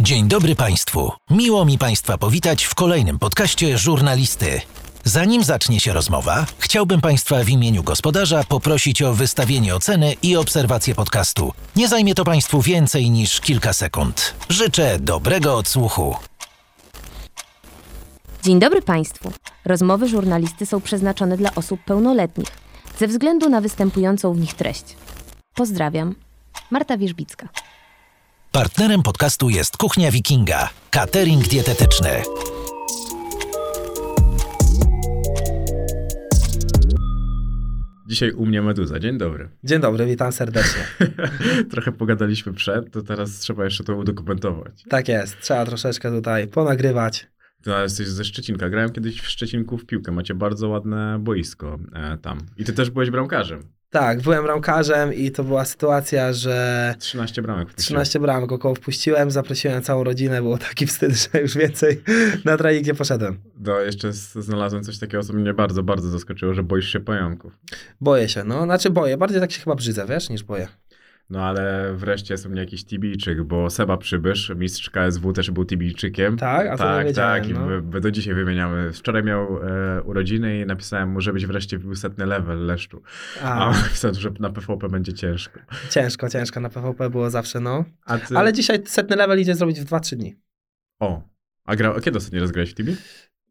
Dzień dobry Państwu. Miło mi Państwa powitać w kolejnym podcaście Żurnalisty. Zanim zacznie się rozmowa, chciałbym Państwa w imieniu gospodarza poprosić o wystawienie oceny i obserwację podcastu. Nie zajmie to Państwu więcej niż kilka sekund. Życzę dobrego odsłuchu. Dzień dobry Państwu. Rozmowy żurnalisty są przeznaczone dla osób pełnoletnich ze względu na występującą w nich treść. Pozdrawiam. Marta Wierzbicka. Partnerem podcastu jest Kuchnia Wikinga, catering dietetyczny. Dzisiaj u mnie Meduza. Dzień dobry. Dzień dobry, witam serdecznie. Trochę pogadaliśmy przed, to teraz trzeba jeszcze to udokumentować. Tak jest, trzeba troszeczkę tutaj ponagrywać. Ty jesteś ze Szczecinka. Grałem kiedyś w Szczecinku w piłkę. Macie bardzo ładne boisko e, tam. I ty też byłeś bramkarzem. Tak, byłem ramkarzem i to była sytuacja, że 13 bramek. wpuściłeś. 13 bramek około wpuściłem, zaprosiłem całą rodzinę, było taki wstyd, że już więcej na trening nie poszedłem. No, jeszcze znalazłem coś takiego, co mnie bardzo, bardzo zaskoczyło, że boisz się pająków. Boję się, no, znaczy boję, bardziej tak się chyba brzydzę, wiesz, niż boję. No ale wreszcie jest u mnie jakiś Tibijczyk, bo Seba Przybysz, mistrz KSW też był Tibijczykiem. Tak? A to tak, tak. I no. my, do dzisiaj wymieniamy. Wczoraj miał e, urodziny i napisałem mu, żebyś wreszcie wbił setny level leszczu. A A, on napisał, że na PvP będzie ciężko. ciężko, ciężko, na PvP było zawsze, no. Ty... Ale dzisiaj setny level idzie zrobić w 2-3 dni. O, a, gra... kiedy ostatnio raz grałeś w Tibi?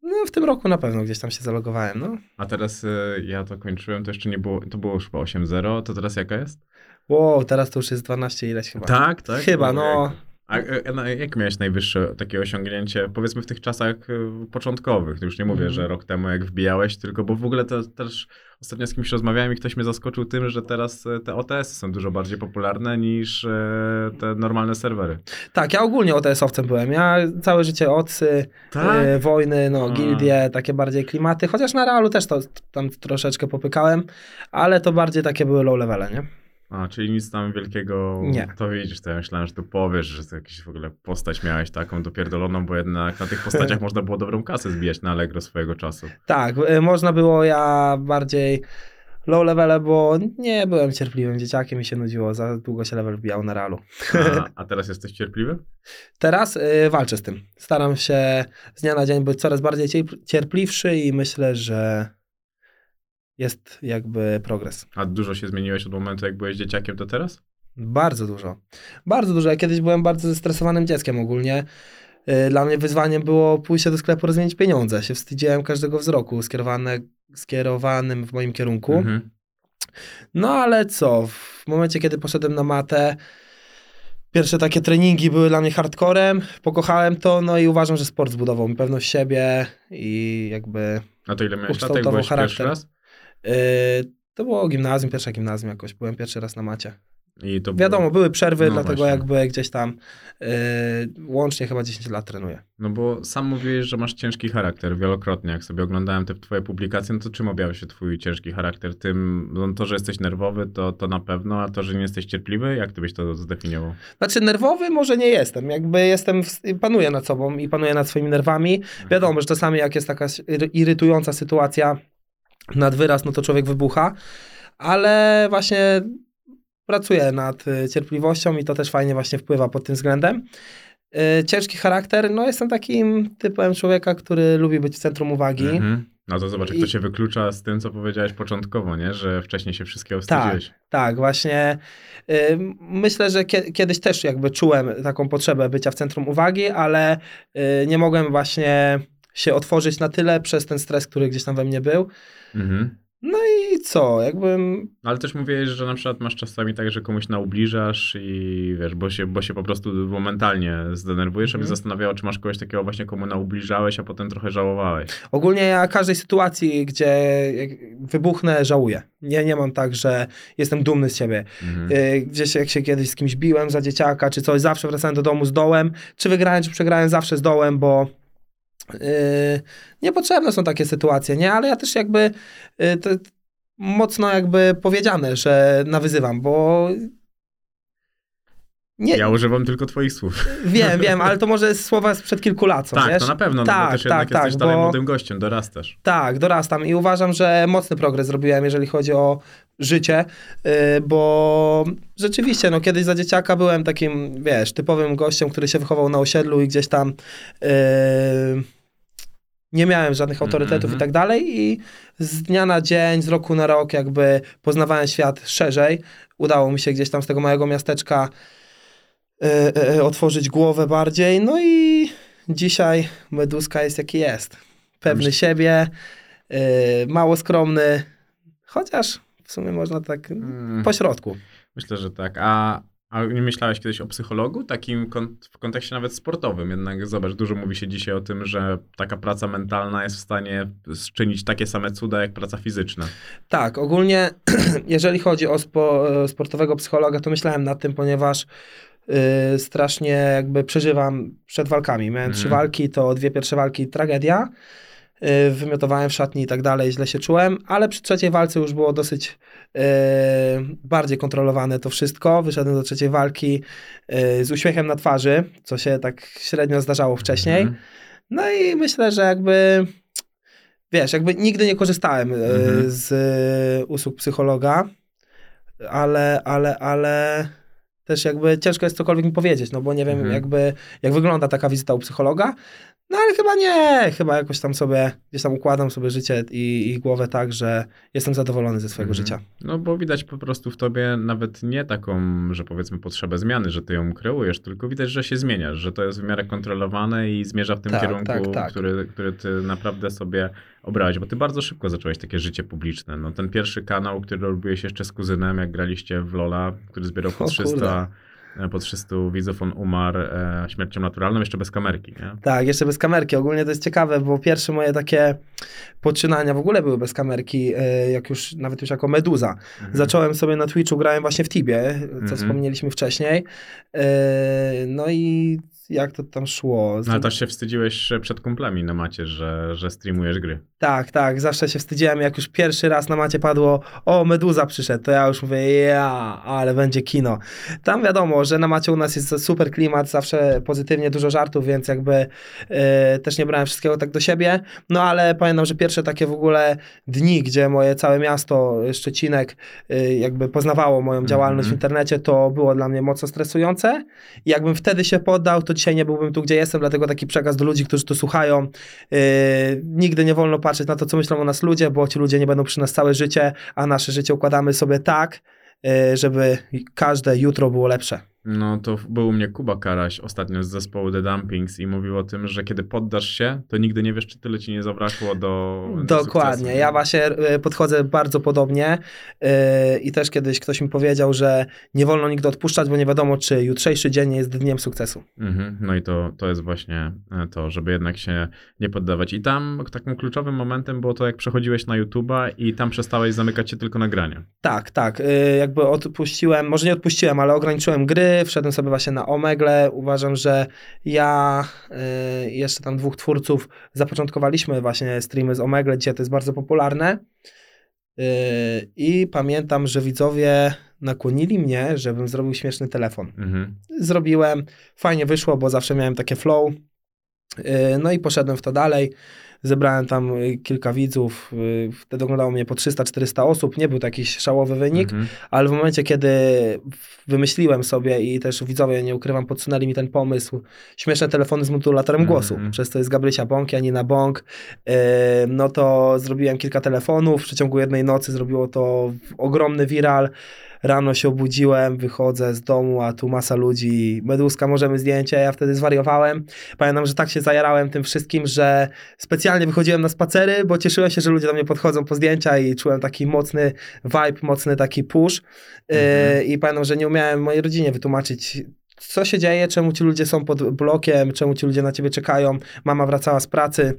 No, w tym roku na pewno gdzieś tam się zalogowałem, no. A teraz e, ja to kończyłem, to jeszcze nie było, to było już chyba 8-0, to teraz jaka jest? Wow, teraz to już jest 12 ileś chyba. Tak, tak? Chyba, no. A, a, a jak miałeś najwyższe takie osiągnięcie, powiedzmy w tych czasach e, początkowych, już nie mówię, Mhm. że rok temu jak wbijałeś, tylko bo w ogóle to też ostatnio z kimś rozmawiałem i ktoś mnie zaskoczył tym, że teraz e, te OTS są dużo bardziej popularne niż e, te normalne serwery. Tak, ja ogólnie OTS-owcem byłem. Ja całe życie odsy, Tak? e, wojny, no, A. gildie, takie bardziej klimaty. Chociaż na realu też to tam troszeczkę popykałem, ale to bardziej takie były low levele, nie? A, czyli nic tam wielkiego. Nie. To widzisz, to ja myślałem, że tu powiesz, że to jakiś w ogóle postać miałeś taką dopierdoloną, bo jednak na tych postaciach można było dobrą kasę zbijać na Allegro swojego czasu. Tak, e, można było ja bardziej low levele, bo nie byłem cierpliwym dzieciakiem i się nudziło, za długo się level wbijał na realu. A, a teraz jesteś cierpliwy? Teraz y, walczę z tym. Staram się z dnia na dzień być coraz bardziej cierp- cierpliwszy i myślę, że jest jakby progres. A dużo się zmieniłeś od momentu, jak byłeś dzieciakiem do teraz? Bardzo dużo. Bardzo dużo. Ja kiedyś byłem bardzo zestresowanym dzieckiem ogólnie. Y, Dla mnie wyzwaniem było pójście do sklepu, rozmienić pieniądze. Się wstydziłem każdego wzroku skierowane, skierowanym w moim kierunku. Mhm. No ale co, w momencie, kiedy poszedłem na matę, pierwsze takie treningi były dla mnie hardcorem, pokochałem to, no i uważam, że sport zbudował mi pewność siebie i jakby A to ile miałeś lat, jak byłeś pierwszy charakter. raz? Yy, to było gimnazjum, pierwsze gimnazjum jakoś, byłem pierwszy raz na macie. Wiadomo, było, były przerwy, No dlatego właśnie. jakby gdzieś tam yy, łącznie chyba 10 lat trenuję. No bo sam mówiłeś, że masz ciężki charakter wielokrotnie. Jak sobie oglądałem te twoje publikacje, no to czym objawiał się twój ciężki charakter? Tym, no to, że jesteś nerwowy, to, to na pewno, a to, że nie jesteś cierpliwy, jak ty byś to zdefiniował? Znaczy nerwowy może nie jestem, jakby jestem, w, panuję nad sobą i panuję nad swoimi nerwami. Wiadomo, że czasami jak jest taka ir- irytująca sytuacja nad wyraz, no to człowiek wybucha, ale właśnie pracuję nad y, cierpliwością i to też fajnie właśnie wpływa pod tym względem. Y, Ciężki charakter, no jestem takim typem człowieka, który lubi być w centrum uwagi. Mhm. No to zobacz, jak to się wyklucza z tym, co powiedziałeś początkowo, nie? Że wcześniej się wszystkiego Tak, wstydziłeś. tak, właśnie. y, myślę, że kie- kiedyś też jakby czułem taką potrzebę bycia w centrum uwagi, ale nie mogłem właśnie się otworzyć na tyle przez ten stres, który gdzieś tam we mnie był. Mhm. No i co, jakbym... Ale też mówiłeś, że na przykład masz czasami tak, że komuś naubliżasz i wiesz, bo się, bo się po prostu momentalnie zdenerwujesz, aby Mhm. zastanawiało, czy masz kogoś takiego właśnie, komu naubliżałeś, a potem trochę żałowałeś. Ogólnie ja każdej sytuacji, gdzie wybuchnę, żałuję. Nie, nie mam tak, że jestem dumny z siebie. Mhm. Y, Gdzieś jak się kiedyś z kimś biłem za dzieciaka, czy coś, zawsze wracałem do domu z dołem. Czy wygrałem, czy przegrałem, zawsze z dołem, bo yy, niepotrzebne są takie sytuacje, nie? Ale ja też jakby yy, to, mocno jakby powiedziane, że nawyzywam, bo Nie, Ja używam tylko twoich słów. wiem, wiem, ale to może słowa sprzed kilku lat, co, tak, wiesz? to na pewno, no tak, bo też jednak tak, tak, jesteś dalej bo- młodym gościem, dorastasz. Tak, dorastam i uważam, że mocny progres zrobiłem, jeżeli chodzi o życie, yy, bo rzeczywiście, no kiedyś za dzieciaka byłem takim, wiesz, typowym gościem, który się wychował na osiedlu i gdzieś tam yy, nie miałem żadnych autorytetów Mhm. i tak dalej i z dnia na dzień, z roku na rok jakby poznawałem świat szerzej. Udało mi się gdzieś tam z tego małego miasteczka yy, yy, otworzyć głowę bardziej, no i dzisiaj Meduska jest jaki jest. Pewny Myśl- siebie, mało skromny, chociaż w sumie można tak Mm, po środku. Myślę, że tak. A, a nie myślałeś kiedyś o psychologu? Takim kon- w kontekście nawet sportowym. Jednak zobacz, dużo mówi się dzisiaj o tym, że taka praca mentalna jest w stanie czynić takie same cuda jak praca fizyczna. Tak, ogólnie jeżeli chodzi o spo, sportowego psychologa, to myślałem nad tym, ponieważ yy, strasznie jakby przeżywam przed walkami. Miałem Mhm. trzy walki, to dwie pierwsze walki tragedia. Yy, wymiotowałem w szatni i tak dalej, źle się czułem, ale przy trzeciej walce już było dosyć yy, bardziej kontrolowane to wszystko. Wyszedłem do trzeciej walki yy, z uśmiechem na twarzy, co się tak średnio zdarzało wcześniej. Mhm. No i myślę, że jakby wiesz, jakby nigdy nie korzystałem Mhm. z usług psychologa, ale, ale, ale też jakby ciężko jest cokolwiek mi powiedzieć, no bo nie wiem Mhm. jakby jak wygląda taka wizyta u psychologa. No ale chyba nie, chyba jakoś tam sobie, gdzieś tam układam sobie życie i, i głowę tak, że jestem zadowolony ze swojego Mhm. życia. No bo widać po prostu w tobie nawet nie taką, że powiedzmy potrzebę zmiany, że ty ją kreujesz, tylko widać, że się zmieniasz, że to jest w miarę kontrolowane i zmierza w tym Tak, kierunku, tak, tak. Który, który ty naprawdę sobie obrałeś, bo ty bardzo szybko zacząłeś takie życie publiczne. No ten pierwszy kanał, który robiłeś jeszcze z kuzynem, jak graliście w Lola, który zbierał po O 300, e, po 300 widzów, on umarł e, śmiercią naturalną, jeszcze bez kamerki, nie? Tak, jeszcze bez kamerki. Ogólnie to jest ciekawe, bo pierwsze moje takie poczynania w ogóle były bez kamerki, e, jak już, nawet już jako meduza. Mhm. Zacząłem sobie na Twitchu, grałem właśnie w Tibie, co Mhm. wspomnieliśmy wcześniej. E, No i jak to tam szło? No ale też się wstydziłeś przed kumplami na macie, że, że streamujesz gry. Tak, tak, zawsze się wstydziłem, jak już pierwszy raz na macie padło, o, Meduza przyszedł, to ja już mówię, ja, ale będzie kino. Tam wiadomo, że na macie u nas jest super klimat, zawsze pozytywnie, dużo żartów, więc jakby e, też nie brałem wszystkiego tak do siebie, no ale pamiętam, że pierwsze takie w ogóle dni, gdzie moje całe miasto, Szczecinek, e, jakby poznawało moją działalność w Mhm. internecie, to było dla mnie mocno stresujące i jakbym wtedy się poddał, to dzisiaj nie byłbym tu, gdzie jestem, dlatego taki przekaz do ludzi, którzy to słuchają, Yy, nigdy nie wolno patrzeć na to, co myślą o nas ludzie, bo ci ludzie nie będą przy nas całe życie, a nasze życie układamy sobie tak, yy, żeby każde jutro było lepsze. No to był u mnie Kuba Karaś ostatnio z zespołu The Dumpings i mówił o tym, że kiedy poddasz się, to nigdy nie wiesz, czy tyle ci nie zabrakło do do Dokładnie. sukcesu. Ja właśnie yy, podchodzę bardzo podobnie yy, i też kiedyś ktoś mi powiedział, że nie wolno nigdy odpuszczać, bo nie wiadomo, czy jutrzejszy dzień jest dniem sukcesu. Mhm. No i to, to jest właśnie e, to, żeby jednak się nie poddawać. I tam takim kluczowym momentem było to, jak przechodziłeś na YouTube'a i tam przestałeś zamykać się tylko nagrania. Tak, tak. Yy, jakby odpuściłem, może nie odpuściłem, ale ograniczyłem gry, wszedłem sobie właśnie na Omegle. Uważam, że ja i jeszcze tam dwóch twórców zapoczątkowaliśmy właśnie streamy z Omegle, dzisiaj to jest bardzo popularne. Yy, I pamiętam, że widzowie nakłonili mnie, żebym zrobił śmieszny telefon. Mhm. Zrobiłem, fajnie wyszło, bo zawsze miałem takie flow. Yy, No i poszedłem w to dalej. Zebrałem tam y, kilka widzów. y, Wtedy oglądało mnie po 300-400 osób. Nie był to jakiś szałowy wynik, Mhm. ale w momencie, kiedy wymyśliłem sobie i też widzowie, nie ukrywam, podsunęli mi ten pomysł, śmieszne telefony z modulatorem Mhm. głosu, przez to jest Gabrysia Bąk, Janina Bąk, yy, no to zrobiłem kilka telefonów, w przeciągu jednej nocy zrobiło to ogromny viral, rano się obudziłem, wychodzę z domu, a tu masa ludzi, Meduska, możemy zdjęcie, ja wtedy zwariowałem. Pamiętam, że tak się zajarałem tym wszystkim, że specjalnie wychodziłem na spacery, bo cieszyłem się, że ludzie do mnie podchodzą po zdjęcia i czułem taki mocny vibe, mocny taki push. Yy, Mhm. I pamiętam, że nie umiałem mojej rodzinie wytłumaczyć, co się dzieje, czemu ci ludzie są pod blokiem, czemu ci ludzie na ciebie czekają. Mama wracała z pracy.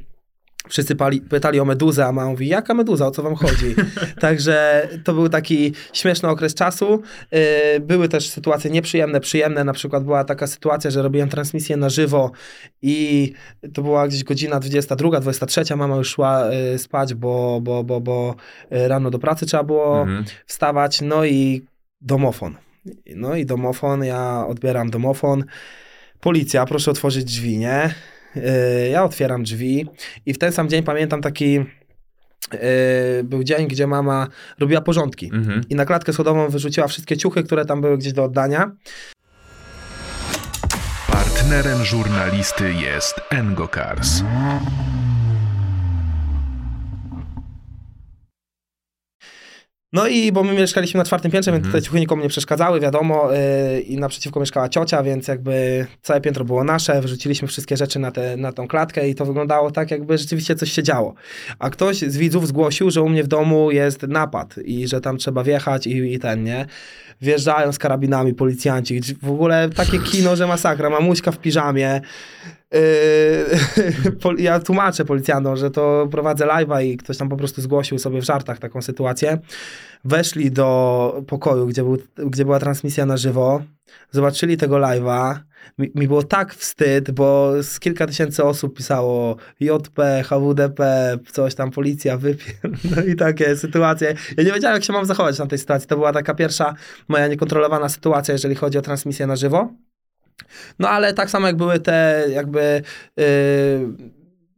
Wszyscy pali, pytali o meduzę, a mama mówi, jaka meduza, o co wam chodzi? Także to był taki śmieszny okres czasu. Yy, były też sytuacje nieprzyjemne, przyjemne. Na przykład była taka sytuacja, że robiłem transmisję na żywo i to była gdzieś godzina 22, 23. Mama już szła yy, spać, bo, bo, bo, bo yy, rano do pracy trzeba było Mhm. wstawać. No i domofon. No i domofon, ja odbieram domofon. Policja, proszę otworzyć drzwi, nie? Yy, ja otwieram drzwi i w ten sam dzień pamiętam taki yy, był dzień, gdzie mama robiła porządki Mhm. i na klatkę schodową wyrzuciła wszystkie ciuchy, które tam były gdzieś do oddania. Partnerem żurnalisty jest Engokars. No i bo my mieszkaliśmy na czwartym piętrze, więc Mhm. tutaj ciuchy nikomu nie przeszkadzały, wiadomo, yy, i naprzeciwko mieszkała ciocia, więc jakby całe piętro było nasze, wyrzuciliśmy wszystkie rzeczy na, te, na tą klatkę i to wyglądało tak, jakby rzeczywiście coś się działo. A ktoś z widzów zgłosił, że u mnie w domu jest napad i że tam trzeba wjechać i, i ten, nie? Wjeżdżają z karabinami policjanci, w ogóle takie kino, że masakra, mamuśka w piżamie, Yy, ja tłumaczę policjantom, że to prowadzę live'a i ktoś tam po prostu zgłosił sobie w żartach taką sytuację. Weszli do pokoju, gdzie, był, gdzie była transmisja na żywo, zobaczyli tego live'a. Mi, mi było tak wstyd, bo z kilka tysięcy osób pisało JP, HWDP, coś tam, policja, wypier... No i takie sytuacje. Ja nie wiedziałem, jak się mam zachować na tej sytuacji. To była taka pierwsza moja niekontrolowana sytuacja, jeżeli chodzi o transmisję na żywo. No ale tak samo jak były te jakby yy,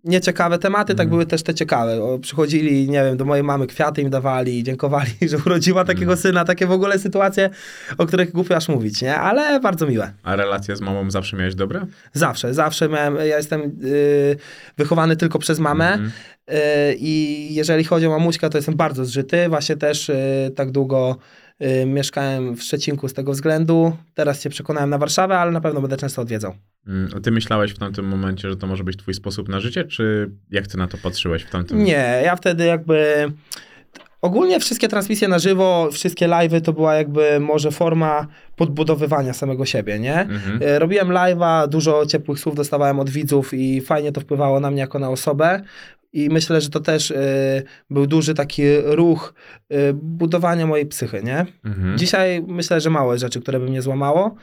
nieciekawe tematy, tak Mhm. były też te ciekawe. O, przychodzili, nie wiem, do mojej mamy kwiaty im dawali, dziękowali, że urodziła takiego syna, takie w ogóle sytuacje, o których głupio aż mówić, nie? Ale bardzo miłe. A relacje z mamą zawsze miałeś dobre? Zawsze, zawsze miałem, ja jestem yy, wychowany tylko przez mamę Mhm. yy, i jeżeli chodzi o mamuśkę, to jestem bardzo zżyty. Właśnie też yy, tak długo yy, mieszkałem w Szczecinku z tego względu. Teraz się przekonałem na Warszawę, ale na pewno będę często odwiedzał. Mm, a Ty myślałeś w tamtym momencie, że to może być twój sposób na życie, czy jak ty na to patrzyłeś w tamtym Nie, ja wtedy jakby. Ogólnie wszystkie transmisje na żywo, wszystkie live'y to była jakby może forma podbudowywania samego siebie, nie? Mhm. E, Robiłem live'a, dużo ciepłych słów dostawałem od widzów i fajnie to wpływało na mnie jako na osobę. I myślę, że to też e, był duży taki ruch e, budowania mojej psychy, nie? Mhm. Dzisiaj myślę, że małe rzeczy, które by mnie złamało,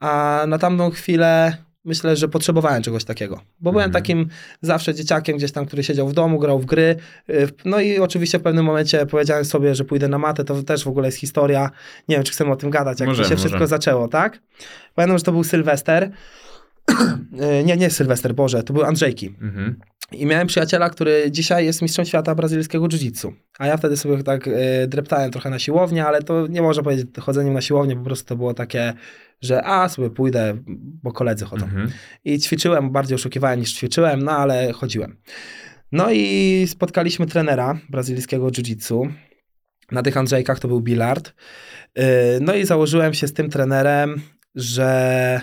a na tamtą chwilę myślę, że potrzebowałem czegoś takiego. Bo byłem Mhm. takim zawsze dzieciakiem gdzieś tam, który siedział w domu, grał w gry. y, No i oczywiście w pewnym momencie powiedziałem sobie, że pójdę na matę, to też w ogóle jest historia. Nie wiem, czy chcemy o tym gadać, jak Możemy, to się wszystko możemy. zaczęło, tak? Pamiętam, że to był Sylwester. Y, nie, nie Sylwester, Boże, to były Andrzejki. Mhm. I miałem przyjaciela, który dzisiaj jest mistrzem świata brazylijskiego jiu-jitsu. A ja wtedy sobie tak y, dreptałem trochę na siłownię, ale to nie można powiedzieć chodzeniem na siłownię, po prostu to było takie, że a sobie pójdę, bo koledzy chodzą. Mhm. I ćwiczyłem, bardziej oszukiwałem niż ćwiczyłem, no ale chodziłem. No i spotkaliśmy trenera brazylijskiego jiu-jitsu. Na tych Andrzejkach to był Billard. Yy, No i założyłem się z tym trenerem, że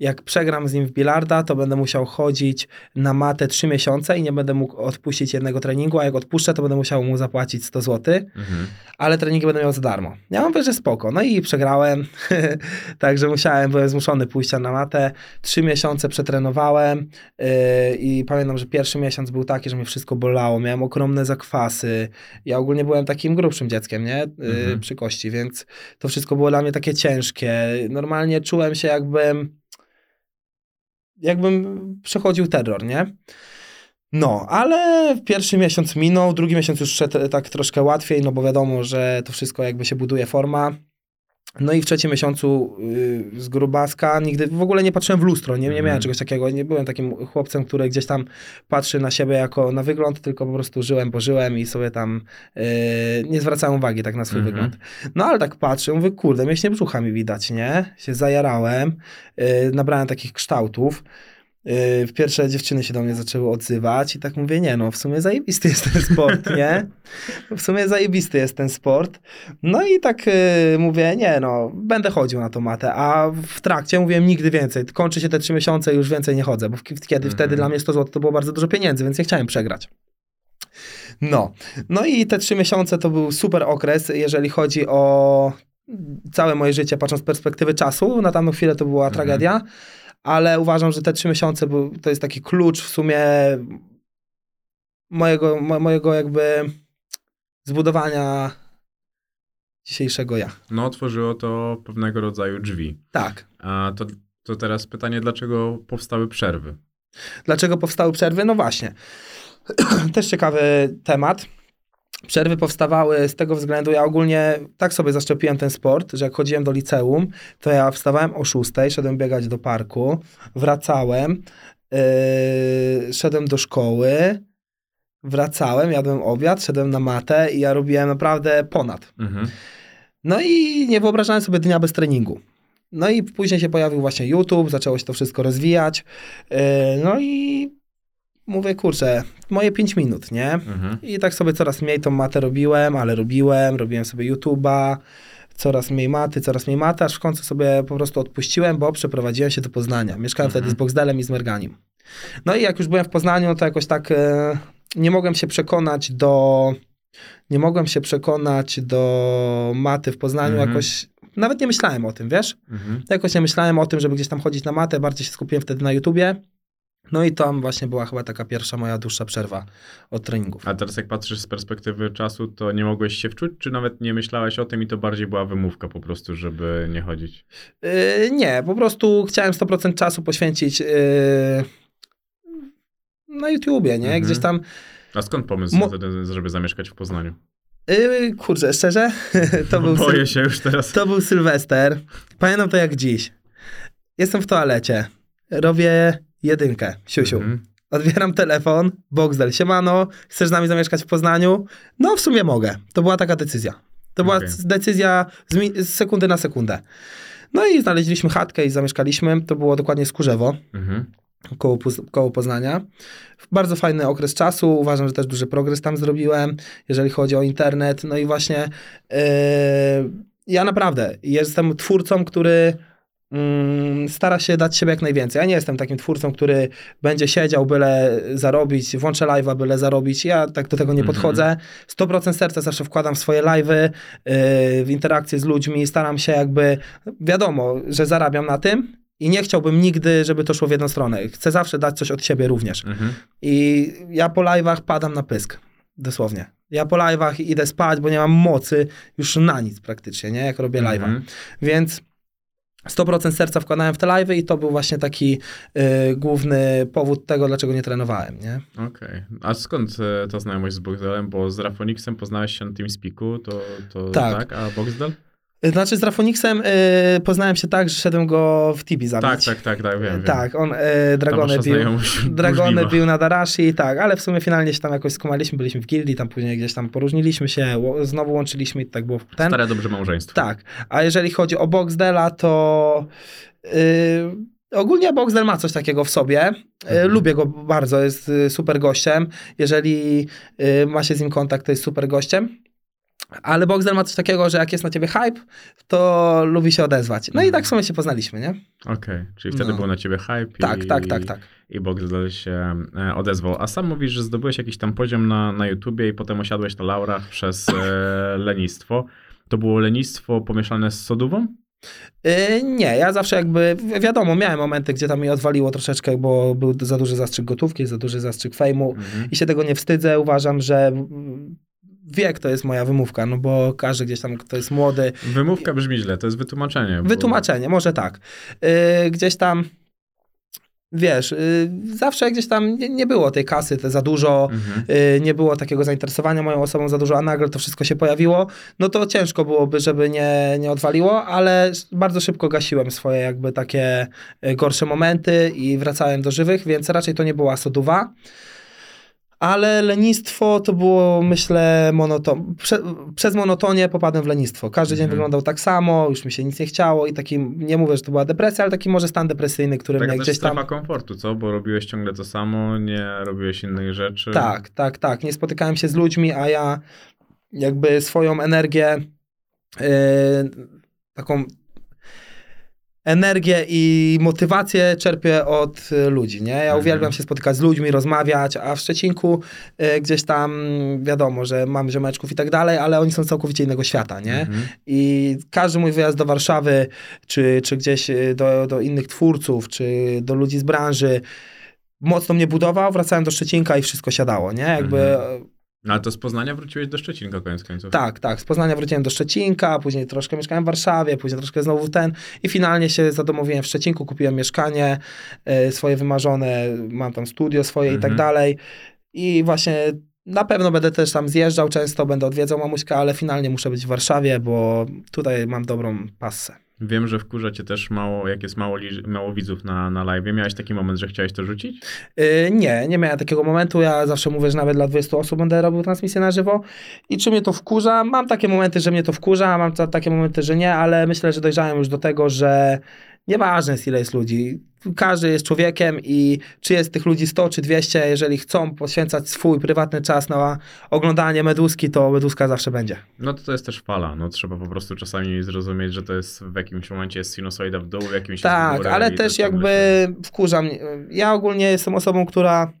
jak przegram z nim w bilarda, to będę musiał chodzić na matę 3 miesiące i nie będę mógł odpuścić jednego treningu, a jak odpuszczę, to będę musiał mu zapłacić 100 zł Mhm. ale treningi będę miał za darmo. Ja mówię, że spoko. No i przegrałem, także musiałem, byłem zmuszony pójścia na matę. Trzy miesiące przetrenowałem yy, i pamiętam, że pierwszy miesiąc był taki, że mnie wszystko bolało, miałem ogromne zakwasy. Ja ogólnie byłem takim grubszym dzieckiem, nie? Yy, Mhm. Przy kości, więc to wszystko było dla mnie takie ciężkie. Normalnie czułem się jakbym jakbym przechodził terror, nie? No, ale pierwszy miesiąc minął, drugi miesiąc już szedł tak troszkę łatwiej, no bo wiadomo, że to wszystko jakby się buduje forma. No i w trzecim miesiącu yy, z grubaska nigdy w ogóle nie patrzyłem w lustro, nie, nie Mhm. miałem czegoś takiego, nie byłem takim chłopcem, który gdzieś tam patrzy na siebie jako na wygląd, tylko po prostu żyłem, bo żyłem i sobie tam yy, nie zwracałem uwagi tak na swój Mhm. wygląd. No ale tak patrzę, mówię, kurde, mięśnie brzucha mi widać, nie? Się zajarałem, yy, nabrałem takich kształtów. Yy, pierwsze dziewczyny się do mnie zaczęły odzywać i tak mówię, nie no, w sumie zajebisty jest ten sport, nie? W sumie zajebisty jest ten sport. No i tak yy, mówię, nie no, będę chodził na tą matę, a w trakcie mówiłem nigdy więcej. Kończy się te trzy miesiące i już więcej nie chodzę, bo kiedy Mhm. wtedy dla mnie 100 zł to było bardzo dużo pieniędzy, więc nie chciałem przegrać. No, no i te trzy miesiące to był super okres, jeżeli chodzi o całe moje życie, patrząc z perspektywy czasu. Na tamtą chwilę to była Mhm. tragedia, ale uważam, że te trzy miesiące to jest taki klucz w sumie mojego, mo, mojego jakby zbudowania dzisiejszego ja. No, otworzyło to pewnego rodzaju drzwi. Tak. A to, to teraz pytanie, dlaczego powstały przerwy? Dlaczego powstały przerwy? No właśnie. Też ciekawy temat. Przerwy powstawały z tego względu, ja ogólnie tak sobie zaszczepiłem ten sport, że jak chodziłem do liceum, to ja wstawałem o 6, szedłem biegać do parku, wracałem, yy, szedłem do szkoły, wracałem, jadłem obiad, szedłem na matę i ja robiłem naprawdę ponad. Mhm. No i nie wyobrażałem sobie dnia bez treningu. No i później się pojawił właśnie YouTube, zaczęło się to wszystko rozwijać. Yy, No i mówię, kurczę, moje 5 minut, nie? Mhm. I tak sobie coraz mniej tą matę robiłem, ale robiłem, robiłem sobie YouTube'a, coraz mniej maty, coraz mniej maty, aż w końcu sobie po prostu odpuściłem, bo przeprowadziłem się do Poznania. Mieszkałem Mhm. wtedy z Boxdelem i z Merganim. No i jak już byłem w Poznaniu, to jakoś tak e, nie mogłem się przekonać do nie mogłem się przekonać do maty w Poznaniu, Mhm. jakoś nawet nie myślałem o tym, wiesz? Mhm. Jakoś nie myślałem o tym, żeby gdzieś tam chodzić na matę, bardziej się skupiłem wtedy na YouTubie. No i tam właśnie była chyba taka pierwsza moja dłuższa przerwa od treningów. A teraz jak patrzysz z perspektywy czasu, to nie mogłeś się wczuć, czy nawet nie myślałeś o tym i to bardziej była wymówka po prostu, żeby nie chodzić? Yy, nie, po prostu chciałem 100% czasu poświęcić yy, na YouTubie, nie? Mhm. Gdzieś tam, A skąd pomysł, Mo- żeby zamieszkać w Poznaniu? yy, kurczę, szczerze, to był, Boję się już teraz. to był Sylwester. Pamiętam to jak dziś. Jestem w toalecie, robię jedynkę, siusiu. Mhm. Odbieram telefon, Boxdel, siemano, chcesz z nami zamieszkać w Poznaniu? No w sumie mogę. To była taka decyzja. To była Okej. decyzja z, z sekundy na sekundę. No i znaleźliśmy chatkę i zamieszkaliśmy. To było dokładnie Skórzewo. Mhm. koło, koło Poznania. Bardzo fajny okres czasu. Uważam, że też duży progres tam zrobiłem, jeżeli chodzi o internet. No i właśnie yy, ja naprawdę jestem twórcą, który stara się dać siebie jak najwięcej. Ja nie jestem takim twórcą, który będzie siedział, byle zarobić, włączę live'a, byle zarobić. Ja tak do tego nie Mhm. podchodzę. 100% serca zawsze wkładam w swoje live'y, yy, w interakcje z ludźmi. Staram się jakby, wiadomo, że zarabiam na tym, i nie chciałbym nigdy, żeby to szło w jedną stronę. Chcę zawsze dać coś od siebie również. Mhm. I ja po live'ach padam na pysk. Dosłownie. Ja po live'ach idę spać, bo nie mam mocy już na nic praktycznie, nie? Jak robię live'a. Mhm. Więc 100% serca wkładałem w te live'y i to był właśnie taki y, główny powód tego, dlaczego nie trenowałem, nie? Okej. A skąd e, ta znajomość z Boxdelem? Bo z Rafoniksem poznałeś się na TeamSpeaku, to, to Tak. tak. A Boxdel? Y, Znaczy z Rafoniksem y, poznałem się tak, że szedłem go w Tibi zabić. Tak, tak, tak, tak, wiem. wiem. Tak, on y, Dragony bił. Dragony bił na Darashi, tak, ale w sumie finalnie się tam jakoś skumaliśmy, byliśmy w gildii, tam później gdzieś tam poróżniliśmy się, znowu łączyliśmy i tak było w ten. Stare dobrze małżeństwo. Tak, a jeżeli chodzi o Boxdela, to yy, ogólnie Boxdel ma coś takiego w sobie. Yy, Mhm. Lubię go bardzo, jest yy, super gościem. Jeżeli yy, ma się z nim kontakt, to jest super gościem. Ale Boxdel ma coś takiego, że jak jest na ciebie hype, to lubi się odezwać. No i Mhm. tak w sumie się poznaliśmy, nie? Okej, czyli wtedy No. był na ciebie hype Tak, i, tak, tak, tak. i Boxdel się e, odezwał. A sam mówisz, że zdobyłeś jakiś tam poziom na, na YouTubie i potem osiadłeś na laurach przez e, lenistwo. To było lenistwo pomieszane z sodówą? Yy, nie, ja zawsze jakby, wi- wiadomo, miałem momenty, gdzie tam mi odwaliło troszeczkę, bo był za duży zastrzyk gotówki, za duży zastrzyk fejmu Mhm. i się tego nie wstydzę. Uważam, że wiek to jest moja wymówka, no bo każdy gdzieś tam, kto jest młody, Wymówka brzmi źle, to jest wytłumaczenie. bo- wytłumaczenie, może tak. Yy, gdzieś tam, wiesz, yy, zawsze gdzieś tam nie, nie było tej kasy te za dużo, Mhm. yy, nie było takiego zainteresowania moją osobą za dużo, a nagle to wszystko się pojawiło, no to ciężko byłoby, żeby nie, nie odwaliło, ale bardzo szybko gasiłem swoje jakby takie y, gorsze momenty i wracałem do żywych, więc raczej to nie była soduwa. Ale lenistwo to było, myślę, monoton. Prze, przez monotonię popadłem w lenistwo. Każdy dzień Mhm. wyglądał tak samo, już mi się nic nie chciało i taki, nie mówię, że to była depresja, ale taki może stan depresyjny, który Taka mnie gdzieś tam... strefa komfortu, co? Bo robiłeś ciągle to samo, nie robiłeś innych rzeczy. Tak, tak, tak. Nie spotykałem się z ludźmi, a ja jakby swoją energię, yy, taką energię i motywację czerpię od y, ludzi, nie? Ja Mhm. uwielbiam się spotykać z ludźmi, rozmawiać, a w Szczecinku y, gdzieś tam wiadomo, że mam ziomeczków i tak dalej, ale oni są całkowicie innego świata, nie? Mhm. I każdy mój wyjazd do Warszawy, czy, czy gdzieś y, do, do innych twórców, czy do ludzi z branży, mocno mnie budował, wracałem do Szczecinka i wszystko siadało, nie? Jakby, Mhm. No ale to z Poznania wróciłeś do Szczecinka koniec końców. tak, tak, z Poznania wróciłem do Szczecinka, później troszkę mieszkałem w Warszawie, później troszkę znowu ten i finalnie się zadomowiłem w Szczecinku, kupiłem mieszkanie y, swoje wymarzone, mam tam studio swoje i tak Mhm. dalej i właśnie na pewno będę też tam zjeżdżał często, będę odwiedzał mamuśkę, ale finalnie muszę być w Warszawie, bo tutaj mam dobrą passę. Wiem, że wkurza cię też mało, jak jest mało, mało widzów na, na live. Miałeś taki moment, że chciałeś to rzucić? Yy, nie, nie miałem takiego momentu. Ja zawsze mówię, że nawet dla 20 osób będę robił transmisję na żywo. I czy mnie to wkurza? Mam takie momenty, że mnie to wkurza, mam ta, takie momenty, że nie, ale myślę, że dojrzałem już do tego, że nieważne jest ile jest ludzi. Każdy jest człowiekiem i czy jest tych ludzi 100 czy 200, jeżeli chcą poświęcać swój prywatny czas na oglądanie meduski, to meduska zawsze będzie. No to to jest też fala. No trzeba po prostu czasami zrozumieć, że to jest w jakimś momencie jest sinusoida w dół, w jakimś jest w Tak, górę ale też jakby się- wkurza mnie. Ja ogólnie jestem osobą, która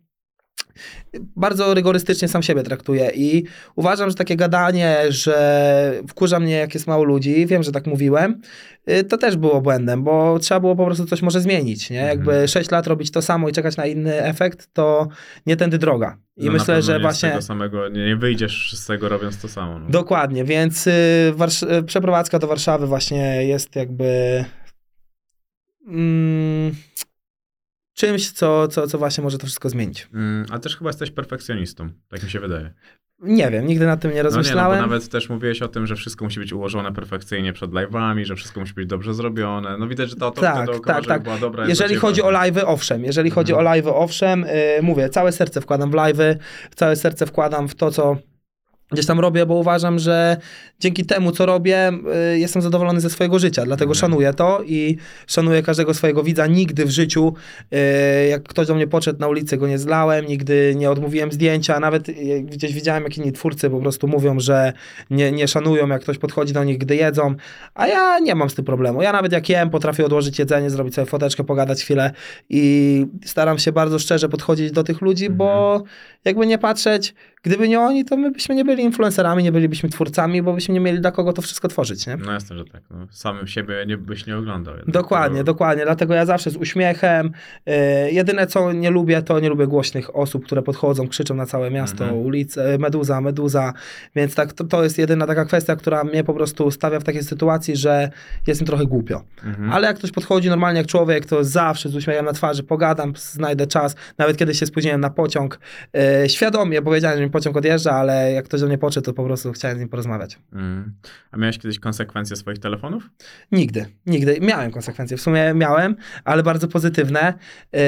bardzo rygorystycznie sam siebie traktuje i uważam, że takie gadanie, że wkurza mnie jak jest mało ludzi, wiem, że tak mówiłem, y, to też było błędem, bo trzeba było po prostu coś może zmienić, nie? Mhm. Jakby 6 lat robić to samo i czekać na inny efekt, to nie tędy droga. I no myślę, że właśnie... tego samego, nie, nie wyjdziesz z tego robiąc to samo. No. Dokładnie, więc y, Warsz- y, przeprowadzka do Warszawy właśnie jest jakby mm, czymś, co, co, co właśnie może to wszystko zmienić. Mm, a też chyba jesteś perfekcjonistą, tak mi się wydaje. Nie wiem, nigdy nad tym nie No nie, no rozmyślałem. bo nawet też mówiłeś o tym, że wszystko musi być ułożone perfekcyjnie przed live'ami, że wszystko musi być dobrze zrobione. No widać, że ta otoczka Tak, dookoła, tak, tak. była dobra. Jeżeli chodzi o live'y, owszem. Jeżeli chodzi o Mhm. live'y, owszem. Yy, mówię, całe serce wkładam w live'y, całe serce wkładam w to, co gdzieś tam robię, bo uważam, że dzięki temu, co robię, y, jestem zadowolony ze swojego życia, dlatego Mhm. szanuję to i szanuję każdego swojego widza. Nigdy w życiu, y, jak ktoś do mnie podszedł na ulicy, go nie zlałem, nigdy nie odmówiłem zdjęcia, nawet y, gdzieś widziałem, jak inni twórcy po prostu mówią, że nie, nie szanują, jak ktoś podchodzi do nich, gdy jedzą, a ja nie mam z tym problemu. Ja nawet jak jem, potrafię odłożyć jedzenie, zrobić sobie foteczkę, pogadać chwilę i staram się bardzo szczerze podchodzić do tych ludzi, bo jakby nie patrzeć, gdyby nie oni, to my byśmy nie byli influencerami, nie bylibyśmy twórcami, bo byśmy nie mieli dla kogo to wszystko tworzyć, nie? No jasne, że tak. No, samym siebie nie, byś nie oglądał. jednak. Dokładnie, dokładnie. Dlatego ja zawsze z uśmiechem. Yy, jedyne, co nie lubię, to nie lubię głośnych osób, które podchodzą, krzyczą na całe miasto, Mhm. ulice, meduza, meduza. Więc tak, to, to jest jedyna taka kwestia, która mnie po prostu stawia w takiej sytuacji, że jest mi trochę głupio. Mhm. Ale jak ktoś podchodzi normalnie jak człowiek, to zawsze z uśmiechem na twarzy pogadam, znajdę czas. Nawet kiedy się spóźniłem na pociąg, yy, świadomie powiedziałem, że mi pociąg odjeżdża, ale jak ktoś do mnie podszedł, to po prostu chciałem z nim porozmawiać. Mhm. A miałeś kiedyś konsekwencje swoich telefonów? Nigdy, nigdy. Miałem konsekwencje, w sumie miałem, ale bardzo pozytywne. Yy,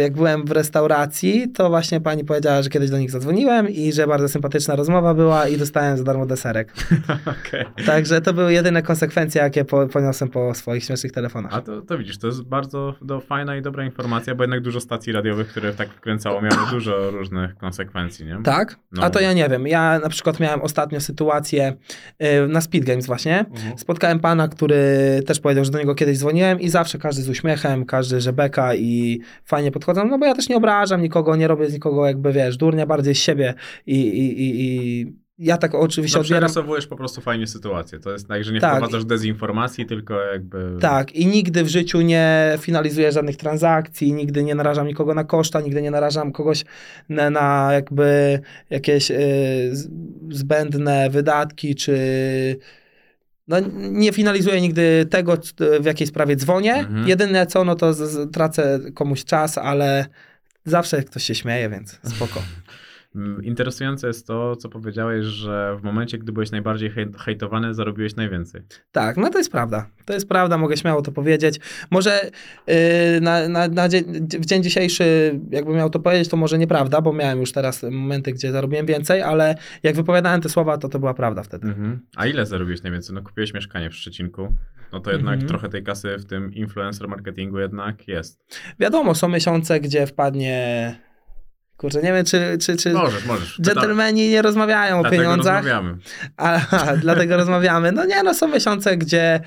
jak byłem w restauracji, to właśnie pani powiedziała, że kiedyś do nich zadzwoniłem i że bardzo sympatyczna rozmowa była i dostałem za darmo deserek. Okej. Także to były jedyne konsekwencje, jakie po, poniosłem po swoich śmiesznych telefonach. A to, to widzisz, to jest bardzo do, fajna i dobra informacja, bo jednak dużo stacji radiowych, które tak wkręcało, miało dużo różnych konsekwencji, nie? Tak? No. A to ja nie wiem. Ja na przykład miałem ostatnio sytuację yy, na Speed Games właśnie. Mhm. Spotkałem pana, który też powiedział, że do niego kiedyś dzwoniłem i zawsze każdy z uśmiechem, każdy, że beka i fajnie podchodzą, no bo ja też nie obrażam nikogo, nie robię z nikogo jakby, wiesz, durnia, bardziej z siebie i, i, i, i ja tak oczywiście No, odbieram... po prostu fajnie sytuację. To jest tak, że nie Tak. wprowadzasz dezinformacji, tylko jakby... Tak, i nigdy w życiu nie finalizuję żadnych transakcji, nigdy nie narażam nikogo na koszta, nigdy nie narażam kogoś na, na jakby jakieś y, zbędne wydatki, czy no, nie finalizuję nigdy tego, w jakiej sprawie dzwonię. Mhm. Jedyne co, no to z, z, tracę komuś czas, ale zawsze ktoś się śmieje, więc spoko. Mm, Interesujące jest to, co powiedziałeś, że w momencie, gdy byłeś najbardziej hej- hejtowany, zarobiłeś najwięcej. Tak, no to jest prawda. To jest prawda, mogę śmiało to powiedzieć. Może yy, na, na, na dzień, w dzień dzisiejszy, jakbym miał to powiedzieć, to może nieprawda, bo miałem już teraz momenty, gdzie zarobiłem więcej, ale jak wypowiadałem te słowa, to to była prawda wtedy. Mhm. A ile zarobiłeś najwięcej? No kupiłeś mieszkanie w Szczecinku, no to jednak Mhm. trochę tej kasy w tym influencer marketingu jednak jest. Wiadomo, są miesiące, gdzie wpadnie... Kurczę, nie wiem, czy, czy, czy Możesz, możesz. dżentelmeni nie rozmawiają o Dlatego pieniądzach. rozmawiamy. Aha, dlatego rozmawiamy. No nie, no są miesiące, gdzie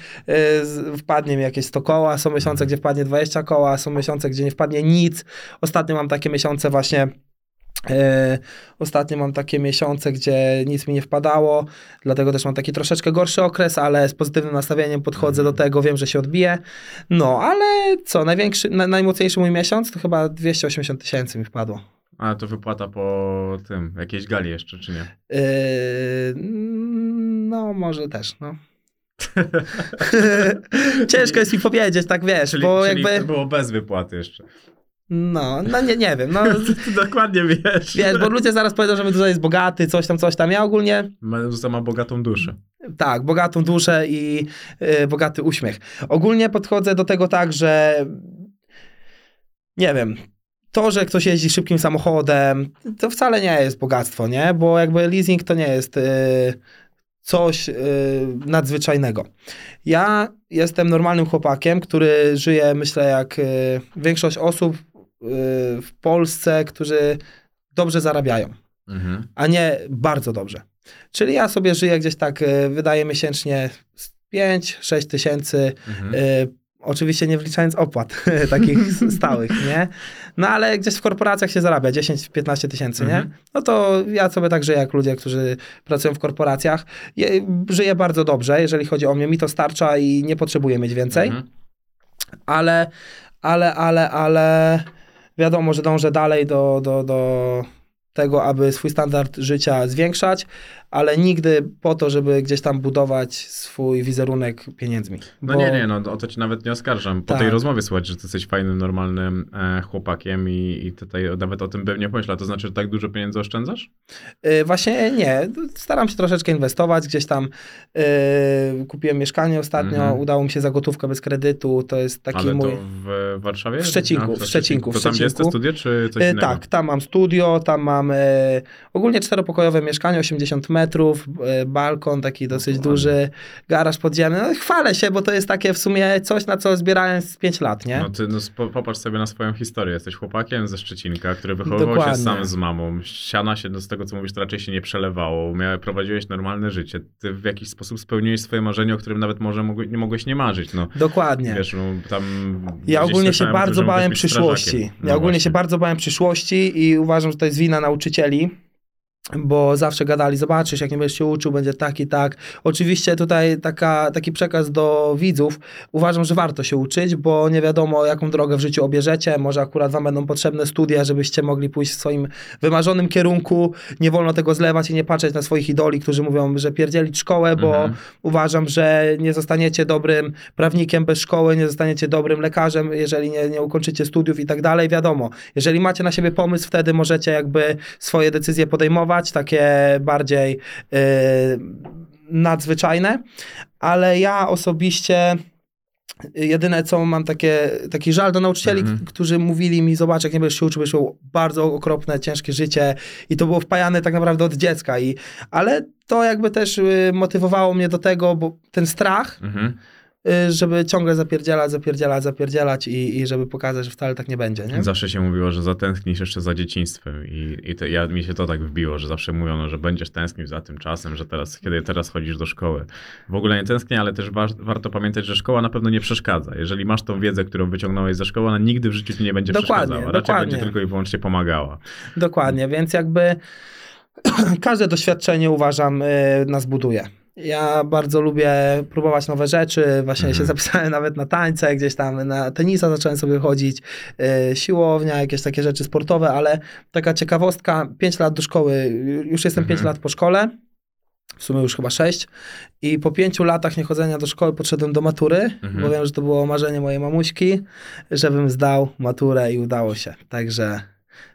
y, wpadnie mi jakieś 100 koła, są miesiące, gdzie wpadnie 20 koła, są miesiące, gdzie nie wpadnie nic. Ostatnio mam takie miesiące właśnie, y, ostatnio mam takie miesiące, gdzie nic mi nie wpadało, dlatego też mam taki troszeczkę gorszy okres, ale z pozytywnym nastawieniem podchodzę do tego, wiem, że się odbije. No, ale co, największy, na, najmocniejszy mój miesiąc to chyba 280 tysięcy mi wpadło. A to wypłata po tym, jakiejś gali jeszcze, czy nie? Yy, no, może też, no. Ciężko jest mi powiedzieć, tak wiesz, Czyli, bo czyli jakby... to było bez wypłaty jeszcze. No, no nie, nie wiem, no Ty dokładnie wiesz. wiesz, bo ludzie zaraz powiedzą, że tutaj jest bogaty, coś tam, coś tam. Ja ogólnie Meduza ma bogatą duszę. Tak, bogatą duszę i y, bogaty uśmiech. Ogólnie podchodzę do tego tak, że nie wiem, to, że ktoś jeździ szybkim samochodem, to wcale nie jest bogactwo, nie? Bo jakby leasing to nie jest y, coś y, nadzwyczajnego. Ja jestem normalnym chłopakiem, który żyje, myślę, jak y, większość osób y, w Polsce, którzy dobrze zarabiają Mhm. a nie bardzo dobrze. Czyli ja sobie żyję gdzieś tak, y, wydaję miesięcznie 5-6 tysięcy, Mhm. Oczywiście nie wliczając opłat takich stałych, nie? No ale gdzieś w korporacjach się zarabia 10-15 tysięcy, nie? Mhm. No to ja sobie tak żyję jak ludzie, którzy pracują w korporacjach. Je, żyję bardzo dobrze, jeżeli chodzi o mnie, mi to starcza i nie potrzebuję mieć więcej Mhm. ale, ale, ale, ale wiadomo, że dążę dalej do, do, do tego, aby swój standard życia zwiększać, ale nigdy po to, żeby gdzieś tam budować swój wizerunek pieniędzmi. No Bo- nie, nie, no o to ci nawet nie oskarżam. Po Tak. tej rozmowie słuchać, że ty jesteś fajnym, normalnym e, chłopakiem i, i tutaj nawet o tym bym nie pomyślał. To znaczy, że tak dużo pieniędzy oszczędzasz? Y, Właśnie nie. Staram się troszeczkę inwestować. Gdzieś tam y, kupiłem mieszkanie ostatnio, Mhm. udało mi się za gotówkę bez kredytu. To jest taki Ale mój... to w Warszawie? W Szczecinku, A, w Szczecinku, To w tam jest te Szczecinku. studia, czy coś E, innego? Tak, tam mam studio, tam mam e, ogólnie czteropokojowe mieszkanie, 80 metrów, e, balkon taki dosyć duży, garaż podziemny. No, chwalę się, bo to jest takie w sumie coś, na co zbierałem z 5 lat, nie? No ty no, popatrz sobie na swoją historię. Jesteś chłopakiem ze Szczecinka, który wychowywał się Dokładnie. sam z mamą. Siana się, no, z tego co mówisz, to raczej się nie przelewało. Miał, prowadziłeś normalne życie. Ty w jakiś sposób spełniłeś swoje marzenie, o którym nawet może nie mogłeś nie marzyć. No, Dokładnie. wiesz, no, tam Ja ogólnie się bardzo bałem przyszłości. strażakiem. Ja No ogólnie właśnie. się bardzo bałem przyszłości i uważam, że to jest wina nauczycieli. Bo zawsze gadali, zobaczysz, jak nie będziesz się uczył, będzie tak i tak. Oczywiście tutaj taka, taki przekaz do widzów. Uważam, że warto się uczyć, bo nie wiadomo, jaką drogę w życiu obierzecie. Może akurat wam będą potrzebne studia, żebyście mogli pójść w swoim wymarzonym kierunku. Nie wolno tego zlewać i nie patrzeć na swoich idoli, którzy mówią, że pierdzielić szkołę, bo Mhm. uważam, że nie zostaniecie dobrym prawnikiem bez szkoły, nie zostaniecie dobrym lekarzem, jeżeli nie, nie ukończycie studiów i tak dalej. Wiadomo, jeżeli macie na siebie pomysł, wtedy możecie jakby swoje decyzje podejmować, takie bardziej yy, nadzwyczajne, ale ja osobiście jedyne co mam takie, taki żal do nauczycieli, Mhm. k- którzy mówili mi, zobacz, jak nie będziesz się uczył, będziesz miał bardzo okropne, ciężkie życie i to było wpajane tak naprawdę od dziecka, i, ale to jakby też y, motywowało mnie do tego, bo ten strach, Mhm. y, żeby ciągle zapierdzielać, zapierdzielać, zapierdzielać i, i żeby pokazać, że wcale tak nie będzie, nie? Zawsze się mówiło, że zatęsknisz jeszcze za dzieciństwem i, i to, ja, mi się to tak wbiło, że zawsze mówiono, że będziesz tęsknił za tym czasem, że teraz, kiedy teraz chodzisz do szkoły. W ogóle nie tęsknię, ale też wa- warto pamiętać, że szkoła na pewno nie przeszkadza. Jeżeli masz tą wiedzę, którą wyciągnąłeś ze szkoły, ona nigdy w życiu ci nie będzie Dokładnie, przeszkadzała. Raczej dokładnie. będzie tylko i wyłącznie pomagała. Dokładnie, więc jakby każde doświadczenie uważam y, nas buduje. Ja bardzo lubię próbować nowe rzeczy, właśnie Mhm. się zapisałem nawet na tańce, gdzieś tam na tenisa zacząłem sobie chodzić, y, siłownia, jakieś takie rzeczy sportowe, ale taka ciekawostka, 5 lat do szkoły, już jestem 5 Mhm. lat po szkole, w sumie już chyba 6 i po pięciu latach niechodzenia do szkoły podszedłem do matury, Mhm. bo wiem, że to było marzenie mojej mamuśki, żebym zdał maturę i udało się, także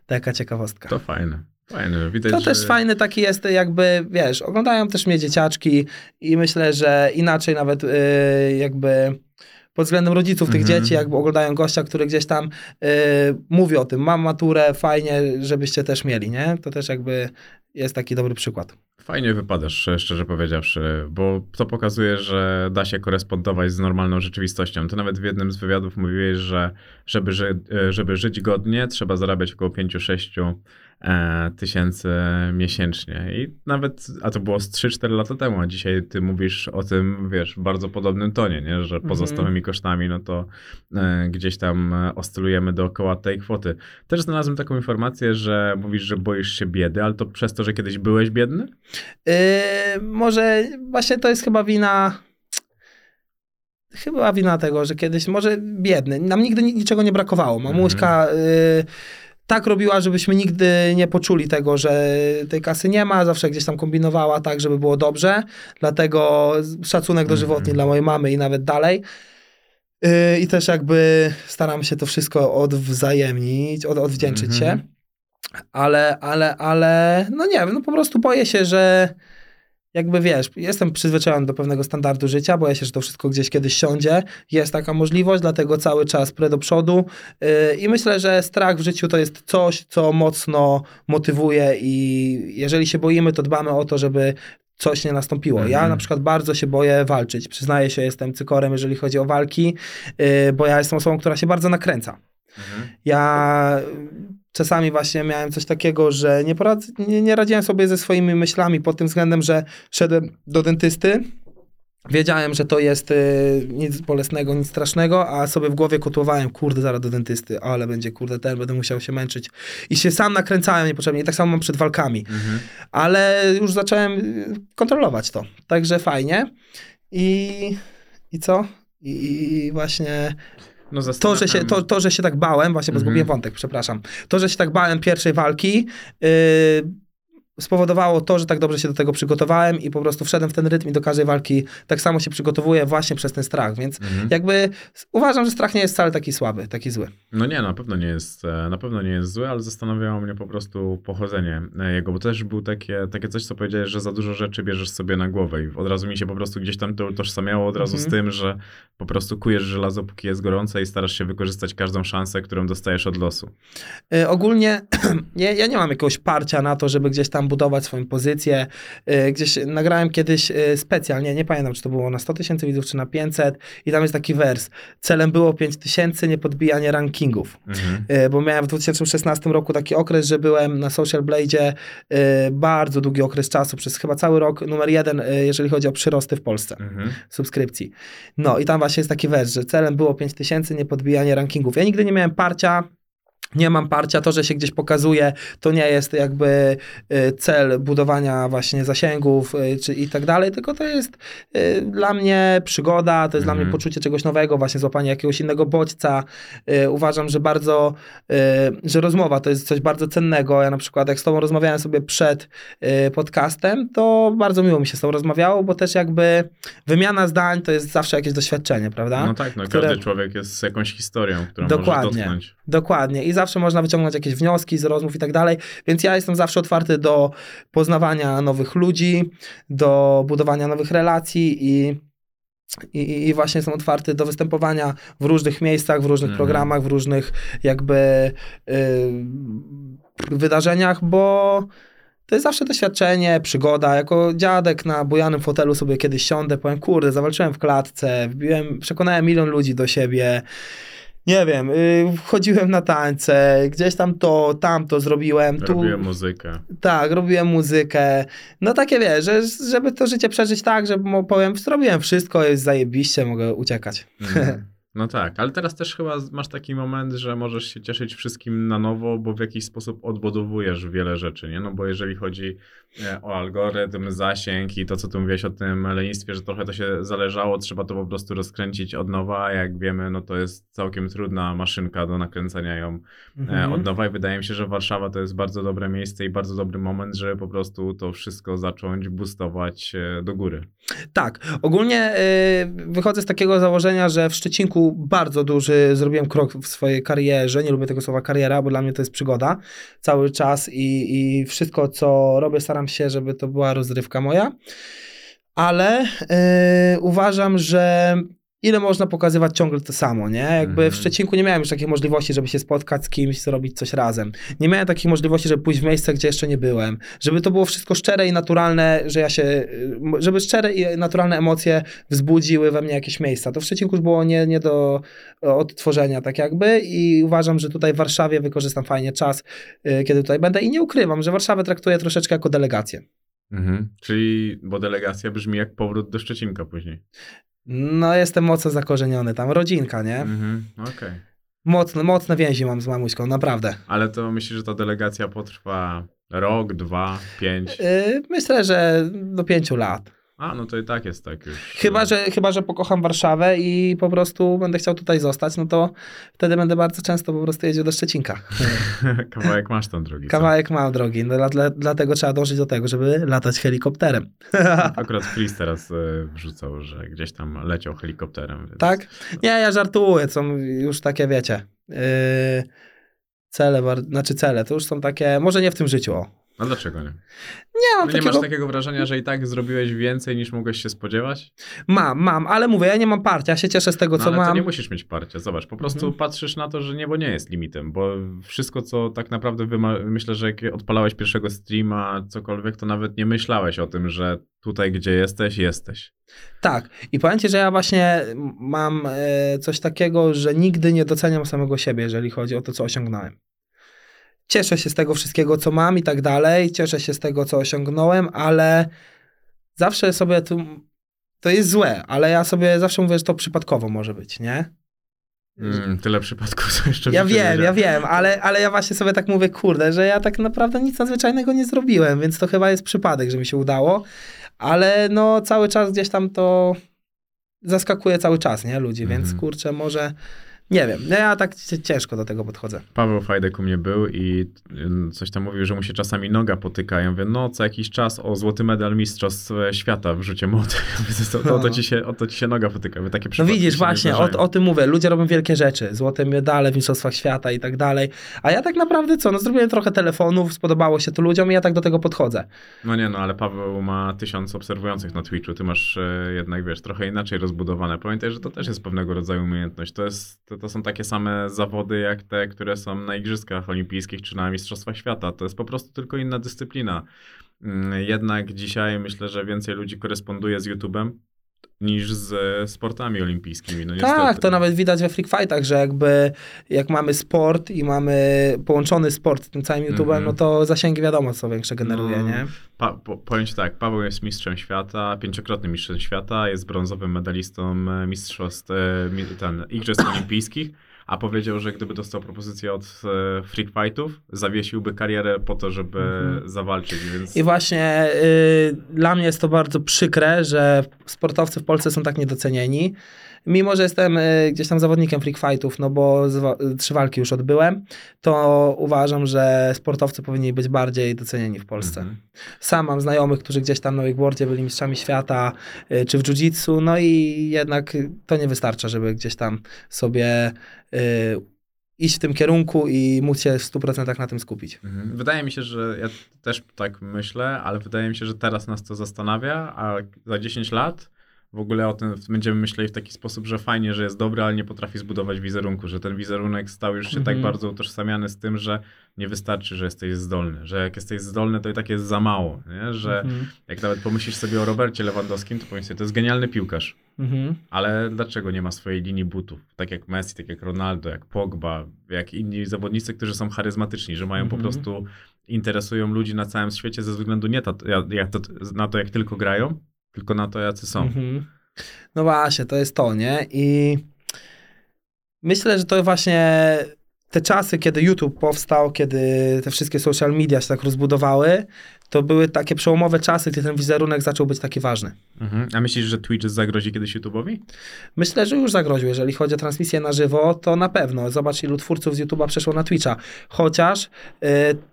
taka ciekawostka. To fajne. Fajne. Widać, To że... też fajny taki jest, jakby, wiesz, oglądają też mnie dzieciaczki i myślę, że inaczej nawet y, jakby pod względem rodziców tych Mhm. dzieci, jakby oglądają gościa, który gdzieś tam y, mówi o tym, mam maturę, fajnie, żebyście też mieli, nie? To też jakby jest taki dobry przykład. Fajnie wypadasz, szczerze powiedziawszy, bo to pokazuje, że da się korespondować z normalną rzeczywistością. Ty nawet w jednym z wywiadów mówiłeś, że żeby, ży, żeby żyć godnie, trzeba zarabiać około 5-6 e, tysięcy miesięcznie. I nawet, a to było z 3-4 lata temu, a dzisiaj ty mówisz o tym, wiesz, w bardzo podobnym tonie, nie? że poza Mhm. stałymi kosztami, no to e, gdzieś tam e, oscylujemy dookoła tej kwoty. Też znalazłem taką informację, że mówisz, że boisz się biedy, ale to przez to, że kiedyś byłeś biedny? Yy, może właśnie to jest chyba wina. Chyba wina tego, że kiedyś, może biedny. Nam nigdy ni- niczego nie brakowało. Mamuśka yy, tak robiła, żebyśmy nigdy nie poczuli tego, że tej kasy nie ma. Zawsze gdzieś tam kombinowała tak, żeby było dobrze. Dlatego szacunek Mhm. dożywotni dla mojej mamy i nawet dalej. Yy, I też jakby staram się to wszystko odwzajemnić, od, odwdzięczyć Mhm. się. Ale, ale, ale, no nie wiem, no po prostu boję się, że jakby wiesz, jestem przyzwyczajony do pewnego standardu życia, boję się, że to wszystko gdzieś kiedyś siądzie. Jest taka możliwość, dlatego cały czas prę do przodu. Yy, I myślę, że strach w życiu to jest coś, co mocno motywuje i jeżeli się boimy, to dbamy o to, żeby coś nie nastąpiło. Ja Mhm. na przykład bardzo się boję walczyć. Przyznaję się, jestem cykorem, jeżeli chodzi o walki, yy, bo ja jestem osobą, która się bardzo nakręca. Mhm. Ja czasami właśnie miałem coś takiego, że nie, porad, nie, nie radziłem sobie ze swoimi myślami pod tym względem, że szedłem do dentysty. Wiedziałem, że to jest y, nic bolesnego, nic strasznego, a sobie w głowie kotłowałem, kurde, zaraz do dentysty, ale będzie, kurde, ten, będę musiał się męczyć. I się sam nakręcałem niepotrzebnie. I tak samo mam przed walkami. Mhm. Ale już zacząłem y, kontrolować to. Także fajnie. I, i co? I, I właśnie No to że, się, to, to, że się tak bałem, właśnie, bo Mhm. zgubiłem wątek, przepraszam. To, że się tak bałem pierwszej walki, yy, spowodowało to, że tak dobrze się do tego przygotowałem i po prostu wszedłem w ten rytm i do każdej walki tak samo się przygotowuję właśnie przez ten strach, więc Mhm. jakby uważam, że strach nie jest wcale taki słaby, taki zły. No nie, na pewno nie jest, e, na pewno nie jest zły, ale zastanawiało mnie po prostu pochodzenie e, jego, bo też był takie, takie coś, co powiedziałeś, że za dużo rzeczy bierzesz sobie na głowę i od razu mi się po prostu gdzieś tam to utożsamiało od razu z Mhm. tym, że po prostu kujesz żelazo, póki jest gorące i starasz się wykorzystać każdą szansę, którą dostajesz od losu. Y, ogólnie nie, ja nie mam jakiegoś parcia na to, żeby gdzieś tam budować swoją pozycję. Y, gdzieś nagrałem kiedyś y, specjalnie, nie pamiętam, czy to było na 100 tysięcy widzów, czy na 500 i tam jest taki wers. Celem było 5 tysięcy, nie podbijanie rankingów. Mhm. Y, bo miałem w 2016 roku taki okres, że byłem na Social Blade'zie y, bardzo długi okres czasu, przez chyba cały rok numer jeden, jeżeli chodzi o przyrosty w Polsce Mhm. subskrypcji. No i tam właśnie jest taki wers, że celem było 5000, nie podbijanie rankingów. Ja nigdy nie miałem parcia, nie mam parcia, to, że się gdzieś pokazuje, to nie jest jakby y, cel budowania właśnie zasięgów y, czy i tak dalej, tylko to jest y, dla mnie przygoda, to jest dla Mhm. mnie poczucie czegoś nowego, właśnie złapanie jakiegoś innego bodźca. Uważam, że bardzo, że rozmowa to jest coś bardzo cennego. Ja na przykład jak z tobą rozmawiałem sobie przed podcastem, to bardzo miło mi się z tobą rozmawiało, bo też jakby wymiana zdań to jest zawsze jakieś doświadczenie, prawda? No tak, no Które- każdy człowiek jest z jakąś historią, którą Dokładnie. możesz dotknąć. Dokładnie. I zawsze można wyciągnąć jakieś wnioski z rozmów i tak dalej. Więc ja jestem zawsze otwarty do poznawania nowych ludzi, do budowania nowych relacji i. I, I właśnie jestem otwarty do występowania w różnych miejscach, w różnych Mhm. programach, w różnych jakby y, wydarzeniach, bo to jest zawsze doświadczenie, przygoda. Jako dziadek na bujanym fotelu sobie kiedyś siądę, powiem, kurde, zawalczyłem w klatce, wbiłem, przekonałem milion ludzi do siebie. Nie wiem, y, chodziłem na tańce, gdzieś tam to, tamto zrobiłem. Tu, Robiłem muzykę. tak, robiłem muzykę. No takie wiesz, że, żeby to życie przeżyć tak, że powiem, zrobiłem wszystko, jest zajebiście, mogę uciekać. Mhm. No tak, ale teraz też chyba masz taki moment, że możesz się cieszyć wszystkim na nowo, bo w jakiś sposób odbudowujesz wiele rzeczy, nie? No bo jeżeli chodzi e, o algorytm, zasięg i to, co tu mówiłeś o tym lenistwie, że trochę to się zależało, trzeba to po prostu rozkręcić od nowa, a jak wiemy, no to jest całkiem trudna maszynka do nakręcania ją e, Mhm. od nowa i wydaje mi się, że Warszawa to jest bardzo dobre miejsce i bardzo dobry moment, żeby po prostu to wszystko zacząć boostować e, do góry. Tak, ogólnie y, wychodzę z takiego założenia, że w Szczecinku bardzo duży zrobiłem krok w swojej karierze. Nie lubię tego słowa kariera, bo dla mnie to jest przygoda cały czas i, i wszystko, co robię, staram się, żeby to była rozrywka moja. Ale y, uważam, że ile można pokazywać ciągle to samo, nie? Jakby Mhm. w Szczecinku nie miałem już takich możliwości, żeby się spotkać z kimś, zrobić coś razem. Nie miałem takich możliwości, żeby pójść w miejsce, gdzie jeszcze nie byłem. Żeby to było wszystko szczere i naturalne, że ja się, y, żeby szczere i naturalne emocje wzbudziły we mnie jakieś miejsca. To w Szczecinku już było nie, nie do odtworzenia tak jakby i uważam, że tutaj w Warszawie wykorzystam fajnie czas, y, kiedy tutaj będę i nie ukrywam, że Warszawę traktuję troszeczkę jako delegację. Mhm. Czyli, bo delegacja brzmi jak powrót do Szczecinka później. No jestem mocno zakorzeniony tam, rodzinka, nie? Mhm. Okej. Mocne, mocne więzi mam z mamuśką, naprawdę. Ale to myślisz, że ta delegacja potrwa rok, dwa, pięć? Yy, myślę, że do pięciu lat. A, no to i tak jest tak już. Chyba że, chyba, że pokocham Warszawę i po prostu będę chciał tutaj zostać, no to wtedy będę bardzo często po prostu jeździł do Szczecinka. Kawałek masz tą drogi. co? Kawałek mam drogi, no, dla, dla, dlatego trzeba dążyć do tego, żeby latać helikopterem. Akurat Chris teraz e, wrzucał, że gdzieś tam leciał helikopterem. Więc... Tak? Nie, ja żartuję, są już takie, wiecie, yy, cele, znaczy cele, to już są takie, może nie w tym życiu, o. No dlaczego nie? Nie mam No nie takiego, masz takiego wrażenia, że i tak zrobiłeś więcej niż mogłeś się spodziewać? mam, mam, ale mówię, ja nie mam parcia, ja się cieszę z tego, No, co ale mam. nie musisz mieć parcia. Zobacz, po prostu Mhm. patrzysz na to, że niebo nie jest limitem, bo wszystko, co tak naprawdę wyma- myślę, że jak odpalałeś pierwszego streama, cokolwiek, to nawet nie myślałeś o tym, że tutaj, gdzie jesteś, jesteś. Tak. I powiem ci, że ja właśnie mam e, coś takiego, że nigdy nie doceniam samego siebie, jeżeli chodzi o to, co osiągnąłem. Cieszę się z tego wszystkiego, co mam i tak dalej. Cieszę się z tego, co osiągnąłem, ale zawsze sobie tu. To jest złe, ale ja sobie zawsze mówię, że to przypadkowo może być, nie? Mm, tyle przypadków są jeszcze Ja wiem, ja wiem, ale, ale ja właśnie sobie tak mówię, kurde, że ja tak naprawdę nic nadzwyczajnego nie zrobiłem, więc to chyba jest przypadek, że mi się udało, ale no cały czas gdzieś tam to zaskakuje cały czas, nie, ludzi, Mhm. więc kurczę, może, nie wiem, no ja tak ciężko do tego podchodzę. Paweł Fajdek u mnie był i ym, coś tam mówił, że mu się czasami noga potyka. Ja mówię, no co jakiś czas o złoty medal Mistrzostw e, Świata w rzucie młotym. Ja mówię, to, ci się, o to ci się noga potyka. Mówię, Takie No widzisz, właśnie, o, o tym mówię, ludzie robią wielkie rzeczy, złote medale w Mistrzostwach Świata i tak dalej, a ja tak naprawdę co, no zrobiłem trochę telefonów, spodobało się to ludziom i ja tak do tego podchodzę. No nie no, ale Paweł ma tysiąc obserwujących na Twitchu. Ty masz e, jednak, wiesz, trochę inaczej rozbudowane. Pamiętaj, że to też jest pewnego rodzaju umiejętność. To, jest, to, są takie same zawody jak te, które są na Igrzyskach Olimpijskich czy na Mistrzostwach Świata. To jest po prostu tylko inna dyscyplina. Mm, Jednak dzisiaj myślę, że więcej ludzi koresponduje z YouTube'em niż z e, sportami olimpijskimi. No Tak, niestety. to nawet widać we Freak Fightach, że jakby jak mamy sport i mamy połączony sport z tym całym YouTube'em, Mhm. no to zasięgi wiadomo co większe generuje, No, nie? Pa, po, powiem ci tak, Paweł jest mistrzem świata, pięciokrotnym mistrzem świata, jest brązowym medalistą e, mistrzostw, e, ten, Igrzysk Olimpijskich, a powiedział, że gdyby dostał propozycję od e, Freak Fightów, zawiesiłby karierę po to, żeby Mhm. zawalczyć, więc... I właśnie y, dla mnie jest to bardzo przykre, że sportowcy w Polsce są tak niedocenieni. Mimo, że jestem y, gdzieś tam zawodnikiem freak fightów, no bo y, trzy walki już odbyłem, to uważam, że sportowcy powinni być bardziej docenieni w Polsce. Mhm. Sam mam znajomych, którzy gdzieś tam na wakeboardzie byli mistrzami świata, y, czy w jiu-jitsu, no i jednak to nie wystarcza, żeby gdzieś tam sobie y, iść w tym kierunku i móc się w 100% na tym skupić. Mhm. Wydaje mi się, że ja też tak myślę, ale wydaje mi się, że teraz nas to zastanawia, a za 10 lat w ogóle o tym będziemy myśleli w taki sposób, że fajnie, że jest dobry, ale nie potrafi zbudować wizerunku, że ten wizerunek stał już się tak Mhm. bardzo utożsamiany z tym, że nie wystarczy, że jesteś zdolny, że jak jesteś zdolny, to i tak jest za mało, nie? że Mhm. jak nawet pomyślisz sobie o Robercie Lewandowskim, to powiesz sobie, to jest genialny piłkarz, Mhm. ale dlaczego nie ma swojej linii butów? Tak jak Messi, tak jak Ronaldo, jak Pogba, jak inni zawodnicy, którzy są charyzmatyczni, że mają po prostu, interesują ludzi na całym świecie ze względu nie to, jak to, na to, jak tylko grają, tylko na to, jacy są. Mhm. No właśnie, to jest to, nie? I myślę, że to właśnie te czasy, kiedy YouTube powstał, kiedy te wszystkie social media się tak rozbudowały, to były takie przełomowe czasy, gdzie ten wizerunek zaczął być taki ważny. Mhm. A myślisz, że Twitch zagrozi kiedyś YouTube'owi? Myślę, że już zagroził. Jeżeli chodzi o transmisję na żywo, to na pewno. Zobacz, ilu twórców z YouTube'a przeszło na Twitcha. Chociaż y,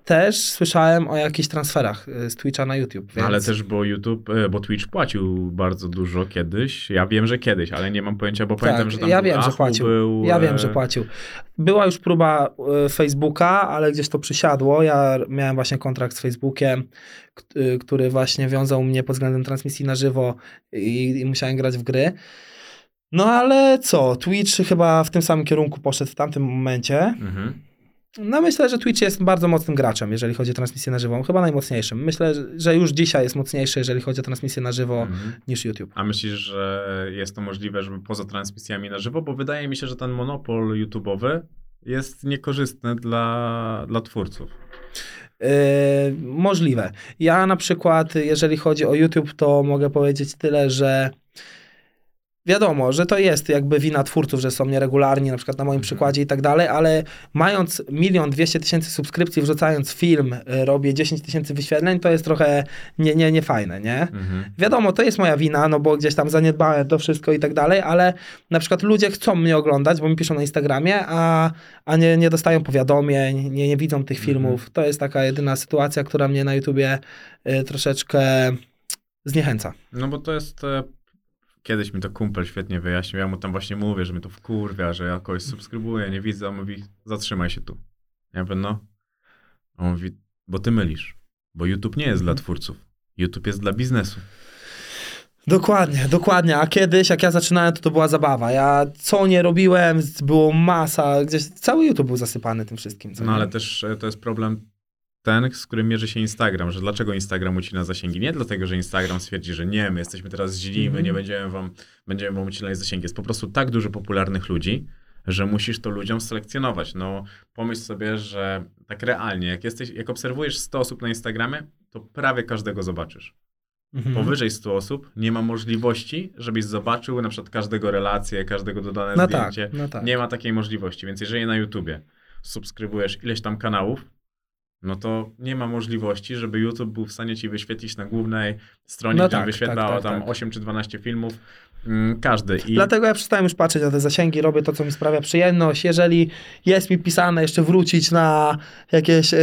też słyszałem o jakichś transferach y, z Twitcha na YouTube. Więc... Ale też, bo YouTube, e, bo Twitch płacił bardzo dużo kiedyś. Ja wiem, że kiedyś, ale nie mam pojęcia, bo pamiętam, że tam Tak, ja był wiem, że płacił. Był, Ja wiem, e, że płacił. Była już próba e, Facebooka, ale gdzieś to przysiadło. Ja miałem właśnie kontrakt z Facebookiem, y, który właśnie wiązał mnie pod względem transmisji na żywo i, i musiałem grać w gry. No ale co, Twitch chyba w tym samym kierunku poszedł w tamtym momencie. Mhm. No myślę, że Twitch jest bardzo mocnym graczem, jeżeli chodzi o transmisję na żywo. Chyba najmocniejszym. Myślę, że już dzisiaj jest mocniejszy, jeżeli chodzi o transmisję na żywo Mhm. niż YouTube. A myślisz, że jest to możliwe, żeby poza transmisjami na żywo? Bo wydaje mi się, że ten monopol YouTube'owy jest niekorzystny dla, dla twórców. Yy, możliwe. Ja na przykład, jeżeli chodzi o YouTube, to mogę powiedzieć tyle, że wiadomo, że to jest jakby wina twórców, że są nieregularni, na przykład na moim przykładzie i tak dalej, ale mając milion dwieście tysięcy subskrypcji, wrzucając film, y, robię 10 tysięcy wyświetleń, to jest trochę nie, nie, nie fajne, nie? Mhm. Wiadomo, to jest moja wina, no bo gdzieś tam zaniedbałem to wszystko i tak dalej, ale na przykład ludzie chcą mnie oglądać, bo mi piszą na Instagramie, a, a nie, nie dostają powiadomień, nie, nie widzą tych filmów. To jest taka jedyna sytuacja, która mnie na YouTubie y, troszeczkę zniechęca. No bo to jest. Kiedyś mi to kumpel świetnie wyjaśnił. Ja mu tam właśnie mówię, że mnie to wkurwia, że ja kogoś subskrybuję, nie widzę. On mówi, zatrzymaj się tu. Ja mówię, no. On mówi, bo ty mylisz. Bo YouTube nie jest dla twórców. YouTube jest dla biznesu. Dokładnie, dokładnie. A kiedyś, jak ja zaczynałem, to to była zabawa. Ja co nie robiłem, było masa, gdzieś cały YouTube był zasypany tym wszystkim. No ale też e, to jest problem ten, z którym mierzy się Instagram, że dlaczego Instagram ucina zasięgi? Nie dlatego, że Instagram stwierdzi, że nie, my jesteśmy teraz źli, my Mhm. nie będziemy wam, będziemy wam ucinać zasięgi. Jest po prostu tak dużo popularnych ludzi, że musisz to ludziom selekcjonować. No pomyśl sobie, że tak realnie, jak jesteś, jak obserwujesz 100 osób na Instagramie, to prawie każdego zobaczysz. Mhm. Powyżej 100 osób nie ma możliwości, żebyś zobaczył na przykład każdego relację, każdego dodane No tak, zdjęcie. no tak. Nie ma takiej możliwości, więc jeżeli na YouTubie subskrybujesz ileś tam kanałów, no to nie ma możliwości, żeby YouTube był w stanie ci wyświetlić na głównej stronie, No gdzie tak, wyświetlało tak, tak, tam tak. 8 czy 12 filmów, mm, każdy. I Dlatego ja przestałem już patrzeć na te zasięgi, robię to, co mi sprawia przyjemność. Jeżeli jest mi pisane jeszcze wrócić na jakieś e,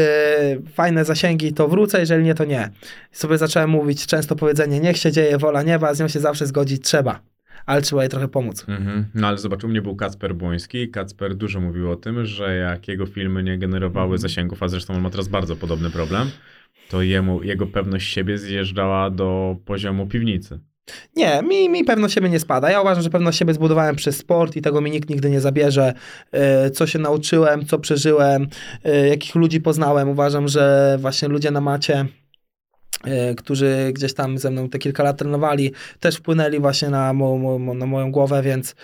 fajne zasięgi, to wrócę, jeżeli nie, to nie. Sobie zacząłem mówić często powiedzenie, niech się dzieje wola nieba, z nią się zawsze zgodzić trzeba, ale trzeba jej trochę pomóc. Mhm. No ale zobacz, u mnie był Kacper Błoński Kacper dużo mówił o tym, że jak jego filmy nie generowały Mhm. zasięgów, a zresztą on ma teraz bardzo podobny problem, to jemu, jego pewność siebie zjeżdżała do poziomu piwnicy. Nie, mi, mi pewność siebie nie spada. Ja uważam, że pewność siebie zbudowałem przez sport i tego mi nikt nigdy nie zabierze. E, Co się nauczyłem, co przeżyłem, e, jakich ludzi poznałem. Uważam, że właśnie ludzie na macie, którzy gdzieś tam ze mną te kilka lat trenowali, też wpłynęli właśnie na, mo, mo, na moją głowę, więc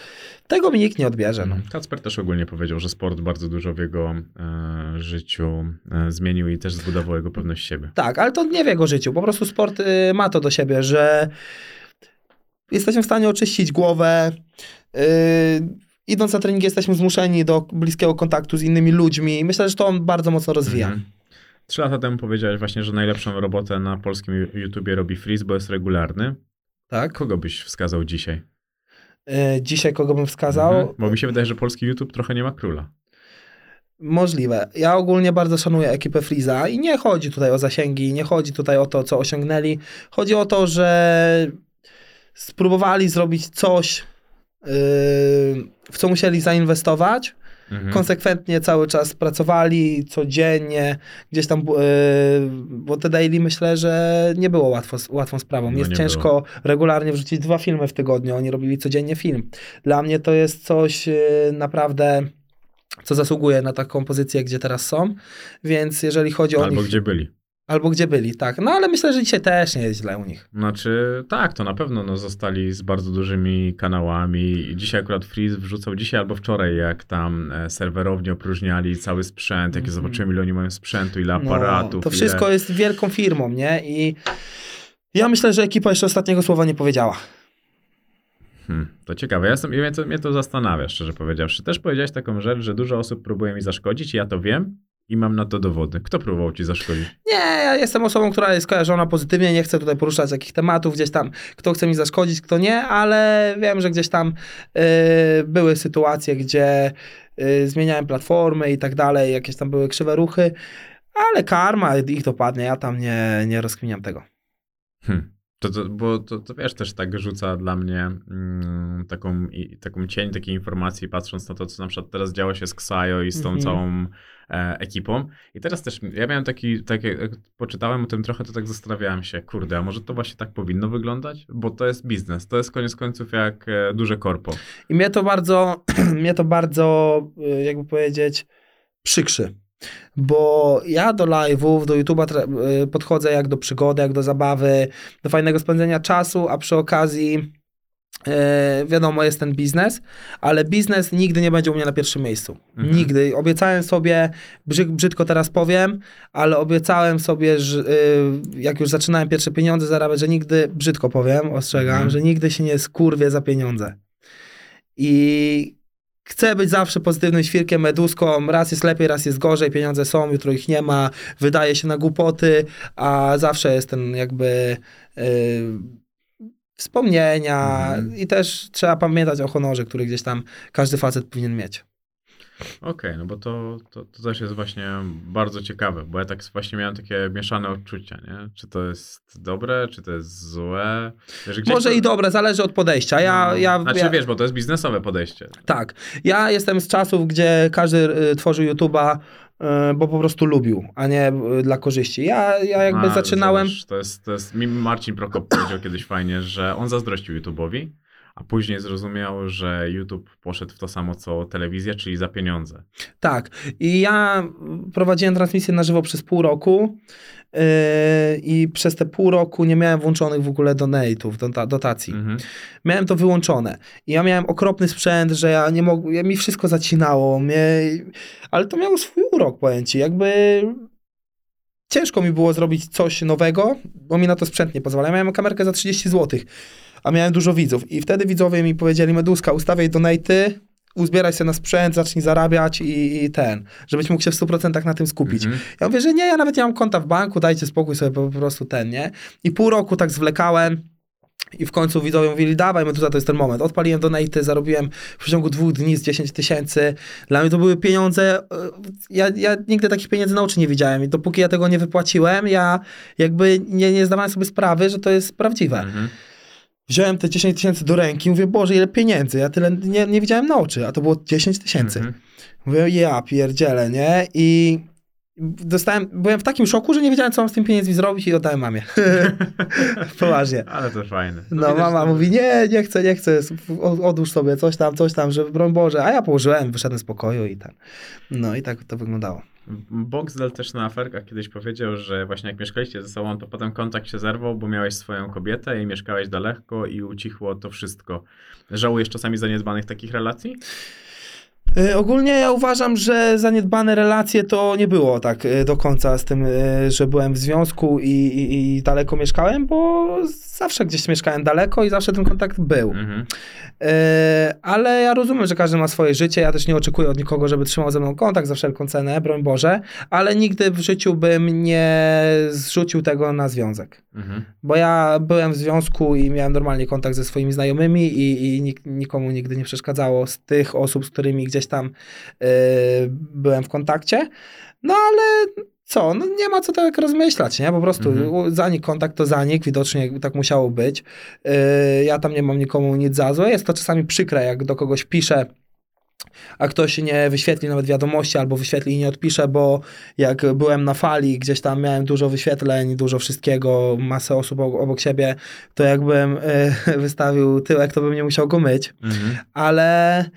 tego mi nikt nie odbierze. No. Kacper też ogólnie powiedział, że sport bardzo dużo w jego e, życiu e, zmienił i też zbudował jego pewność siebie. Tak, ale to nie w jego życiu. Po prostu sport y, ma to do siebie, że jesteśmy w stanie oczyścić głowę. y, idąc na trening jesteśmy zmuszeni do bliskiego kontaktu z innymi ludźmi. Myślę, że to on bardzo mocno rozwija. Mhm. Trzy lata temu powiedziałeś właśnie, że najlepszą robotę na polskim YouTubie robi Freeze, bo jest regularny. Tak. Kogo byś wskazał dzisiaj? Y, dzisiaj kogo bym wskazał? Mhm. Bo mi się wydaje, że polski YouTube trochę nie ma króla. Możliwe. Ja ogólnie bardzo szanuję ekipę Freeza i nie chodzi tutaj o zasięgi, nie chodzi tutaj o to, co osiągnęli. Chodzi o to, że spróbowali zrobić coś, yy, w co musieli zainwestować. Mhm. Konsekwentnie cały czas pracowali, codziennie, gdzieś tam, yy, bo te daily myślę, że nie było łatwo, łatwą sprawą. No jest ciężko regularnie wrzucić dwa filmy w tygodniu. Oni robili codziennie film. Dla mnie to jest coś yy, naprawdę, co zasługuje na taką pozycję, gdzie teraz są. Więc jeżeli chodzi o Albo nich... gdzie byli. Albo gdzie byli, tak. No ale myślę, że dzisiaj też nie jest źle u nich. Znaczy, tak, to na pewno no, zostali z bardzo dużymi kanałami. Dzisiaj akurat Freeze wrzucał dzisiaj albo wczoraj, jak tam e, serwerownie opróżniali cały sprzęt, jakie Mhm. zobaczymy, ile oni mają sprzętu, ile aparatów. No, to ile... wszystko jest wielką firmą, nie? I ja myślę, że ekipa jeszcze ostatniego słowa nie powiedziała. Hmm, to ciekawe. Ja jestem, mnie, to, mnie to zastanawia, szczerze powiedziawszy. Też powiedziałeś taką rzecz, że dużo osób próbuje mi zaszkodzić ja to wiem i mam na to dowody. Kto próbował ci zaszkodzić? Nie, ja jestem osobą, która jest kojarzona pozytywnie, nie chcę tutaj poruszać jakich tematów, gdzieś tam kto chce mi zaszkodzić, kto nie, ale wiem, że gdzieś tam y, były sytuacje, gdzie y, zmieniałem platformy i tak dalej, jakieś tam były krzywe ruchy, ale karma ich dopadnie, ja tam nie, nie rozkminiam tego. Hmm. To, to, bo to, to wiesz, też tak rzuca dla mnie mm, taką, i, taką cień takiej informacji, patrząc na to, co na przykład teraz działo się z Ksajo i z tą Mhm. całą ekipą. I teraz też, ja miałem taki, takie, jak poczytałem o tym trochę, to tak zastanawiałem się, kurde, a może to właśnie tak powinno wyglądać? Bo to jest biznes, to jest koniec końców jak e, duże korpo. I mnie to bardzo, mnie to bardzo, y, jakby powiedzieć, przykrzy. Bo ja do live'ów, do YouTube'a podchodzę jak do przygody, jak do zabawy, do fajnego spędzenia czasu, a przy okazji y, wiadomo, jest ten biznes, ale biznes nigdy nie będzie u mnie na pierwszym miejscu. Mhm. Nigdy. Obiecałem sobie, brzyd, brzydko teraz powiem, ale obiecałem sobie, że y, jak już zaczynałem pierwsze pieniądze zarabiać, że nigdy, brzydko powiem, ostrzegam, Mhm. że nigdy się nie skurwię za pieniądze. I chcę być zawsze pozytywnym świrkiem, meduską. Raz jest lepiej, raz jest gorzej, pieniądze są, jutro ich nie ma, wydaje się na głupoty, a zawsze jest ten jakby yy, wspomnienia Mhm. i też trzeba pamiętać o honorze, który gdzieś tam każdy facet powinien mieć. Okej, no bo to, to, to też jest właśnie bardzo ciekawe, bo ja tak właśnie miałem takie mieszane odczucia, nie? Czy to jest dobre, czy to jest złe? Wiesz, Może to- i dobre, zależy od podejścia. Ja, no, ja, Znaczy ja, wiesz, bo to jest biznesowe podejście. Tak. Ja jestem z czasów, gdzie każdy y, tworzył YouTube'a, bo po prostu lubił, a nie y, dla korzyści. Ja, ja jakby A, zaczynałem. Zobacz, to jest, to jest, mi Marcin Prokop powiedział kiedyś fajnie, że on zazdrościł YouTube'owi, a później zrozumiał, że YouTube poszedł w to samo co telewizja, czyli za pieniądze. Tak. I ja prowadziłem transmisję na żywo przez pół roku. Y, I przez te pół roku nie miałem włączonych w ogóle donate'ów, dota- dotacji. Mhm. Miałem to wyłączone. I ja miałem okropny sprzęt, że ja nie mogłem, ja, mi wszystko zacinało, mnie, ale to miało swój urok, powiem ci, jakby ciężko mi było zrobić coś nowego, bo mi na to sprzęt nie pozwala. Ja miałem kamerkę za 30 zł, a miałem dużo widzów i wtedy widzowie mi powiedzieli, Meduska, ustawiaj donaty, uzbieraj się na sprzęt, zacznij zarabiać i, i ten, żebyś mógł się w 100% na tym skupić. Mhm. Ja mówię, że nie, ja nawet nie mam konta w banku, dajcie spokój sobie po prostu ten, nie? I pół roku tak zwlekałem i w końcu widzowie mówili, dawaj, Meduza, to jest ten moment. Odpaliłem donaty, zarobiłem w przeciągu dwóch dni z 10 tysięcy. Dla mnie to były pieniądze, e, ja, ja nigdy takich pieniędzy na oczy nie widziałem i dopóki ja tego nie wypłaciłem, ja jakby nie, nie zdawałem sobie sprawy, że to jest prawdziwe. Mhm. Wziąłem te 10 tysięcy do ręki, mówię, Boże, ile pieniędzy, ja tyle nie, nie widziałem na oczy, a to było 10 tysięcy. Mhm. Mówię, ja pierdzielę, nie? I dostałem, byłem w takim szoku, że nie wiedziałem, co mam z tym pieniędzmi zrobić i oddałem mamie. Poważnie. Ale to fajne. No widać, mama to- mówi, nie, nie chcę, nie chcę, odłóż sobie coś tam, coś tam, żeby broń Boże. A ja położyłem, wyszedłem z pokoju i ten. No i tak to wyglądało. Boxdel też na aferkach kiedyś powiedział, że właśnie jak mieszkaliście ze sobą, to potem kontakt się zerwał, bo miałeś swoją kobietę i mieszkałeś daleko i ucichło to wszystko. Żałujesz czasami zaniedbanych takich relacji? Y, Ogólnie ja uważam, że zaniedbane relacje to nie było tak y, do końca z tym, y, że byłem w związku i, i, i daleko mieszkałem, bo zawsze gdzieś mieszkałem daleko i zawsze ten kontakt był. Mhm. E, ale ja rozumiem, że każdy ma swoje życie. Ja też nie oczekuję od nikogo, żeby trzymał ze mną kontakt za wszelką cenę, broń Boże, ale nigdy w życiu bym nie zrzucił tego na związek. Mhm. Bo ja byłem w związku i miałem normalnie kontakt ze swoimi znajomymi i, i nik, nikomu nigdy nie przeszkadzało z tych osób, z którymi gdzieś tam e, byłem w kontakcie. No ale co, no nie ma co tak rozmyślać, nie? Po prostu Mhm. zanik kontakt to zanik, widocznie tak musiało być. Yy, ja tam nie mam nikomu nic za złe. Jest to czasami przykre, jak do kogoś piszę, a ktoś nie wyświetli nawet wiadomości, albo wyświetli i nie odpisze, bo jak byłem na fali, gdzieś tam miałem dużo wyświetleń, dużo wszystkiego, masę osób obok, siebie, to jakbym yy, wystawił tyłek, to bym nie musiał go myć Mhm. ale y,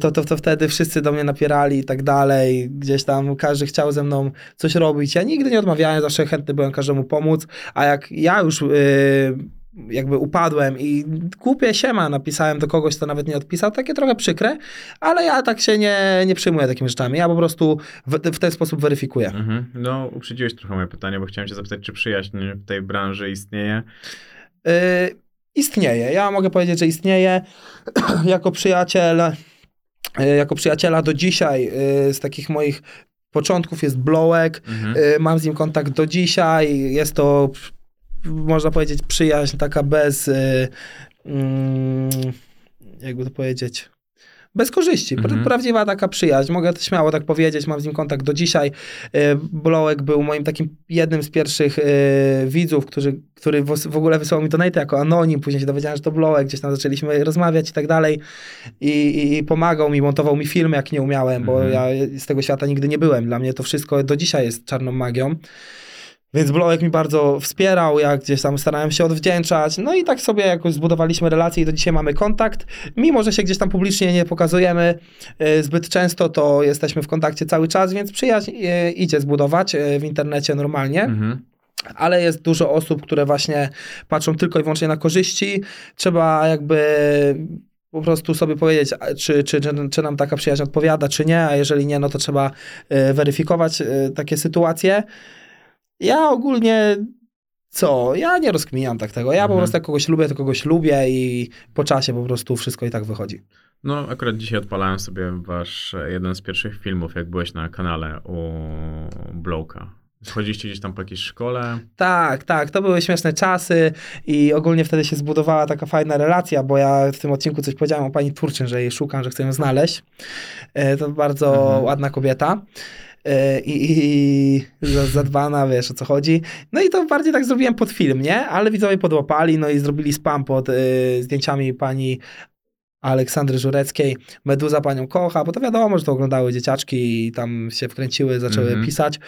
to, to, to wtedy wszyscy do mnie napierali i tak dalej. Gdzieś tam każdy chciał ze mną coś robić. Ja nigdy nie odmawiałem, zawsze chętny byłem każdemu pomóc, a jak ja już y, jakby upadłem i głupie siema napisałem do kogoś, kto nawet nie odpisał, takie trochę przykre, ale ja tak się nie, nie przyjmuję takimi rzeczami. Ja po prostu w, w ten sposób weryfikuję. Mhm. No, uprzedziłeś trochę moje pytanie, bo chciałem cię zapytać, czy przyjaźń w tej branży istnieje? Y, istnieje. Ja mogę powiedzieć, że istnieje jako przyjaciel, jako przyjaciela do dzisiaj y, z takich moich początków jest Blołek. Mhm. Y, mam z nim kontakt do dzisiaj. Jest to, można powiedzieć, przyjaźń taka bez, mm, jakby to powiedzieć, bez korzyści. Mhm. Prawdziwa taka przyjaźń. Mogę to śmiało tak powiedzieć. Mam z nim kontakt do dzisiaj. Y, Blołek był moim takim jednym z pierwszych y, widzów, którzy, który w, w ogóle wysłał mi donate jako anonim. Później się dowiedziałem, że to Blołek. Gdzieś tam zaczęliśmy rozmawiać i tak dalej. I, i, i pomagał mi, montował mi filmy, jak nie umiałem, bo Mhm. ja z tego świata nigdy nie byłem. Dla mnie to wszystko do dzisiaj jest czarną magią. Więc Blołek mi bardzo wspierał, ja gdzieś tam starałem się odwdzięczać. No i tak sobie jakoś zbudowaliśmy relacje i do dzisiaj mamy kontakt. Mimo, że się gdzieś tam publicznie nie pokazujemy e, zbyt często, to jesteśmy w kontakcie cały czas, więc przyjaźń e, idzie zbudować e, w internecie normalnie Mhm. ale jest dużo osób, które właśnie patrzą tylko i wyłącznie na korzyści. Trzeba jakby po prostu sobie powiedzieć, czy, czy, czy, czy nam taka przyjaźń odpowiada, czy nie, a jeżeli nie, no to trzeba weryfikować takie sytuacje. Ja ogólnie co? Ja nie rozkminiam tak tego. Ja po Mhm. prostu jak kogoś lubię, to kogoś lubię i po czasie po prostu wszystko i tak wychodzi. No, akurat dzisiaj odpalałem sobie wasz jeden z pierwszych filmów, jak byłeś na kanale u Blowka. Schodziliście gdzieś tam po jakiejś szkole. Tak, tak, to były śmieszne czasy i ogólnie wtedy się zbudowała taka fajna relacja, bo ja w tym odcinku coś powiedziałem o pani Turczyn, że jej szukam, że chcę ją znaleźć. E, To bardzo Mhm. ładna kobieta. E, I, i za- zadbana, wiesz o co chodzi. No i to bardziej tak zrobiłem pod film, nie? Ale widzowie podłapali, no i zrobili spam pod y, zdjęciami pani Aleksandry Żureckiej. Meduza panią kocha, bo to wiadomo, że to oglądały dzieciaczki i tam się wkręciły, zaczęły Mhm. pisać.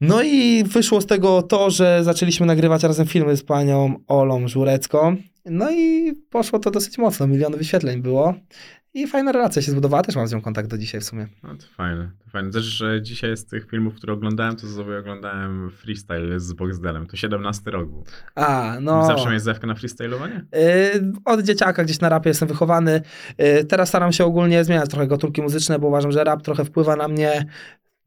No i wyszło z tego to, że zaczęliśmy nagrywać razem filmy z panią Olą Żurecką. No i poszło to dosyć mocno, miliony wyświetleń było. I fajna relacja się zbudowała, też mam z nią kontakt do dzisiaj w sumie. No to fajne. To fajne. Też, że dzisiaj z tych filmów, które oglądałem, to sobie oglądałem freestyle z Boxdelem. To 17 rok był. A, no... Zawsze miałeś zewkę na freestylowanie? Yy, od dzieciaka gdzieś na rapie jestem wychowany. Yy, teraz staram się ogólnie zmieniać trochę gatunki muzyczne, bo uważam, że rap trochę wpływa na mnie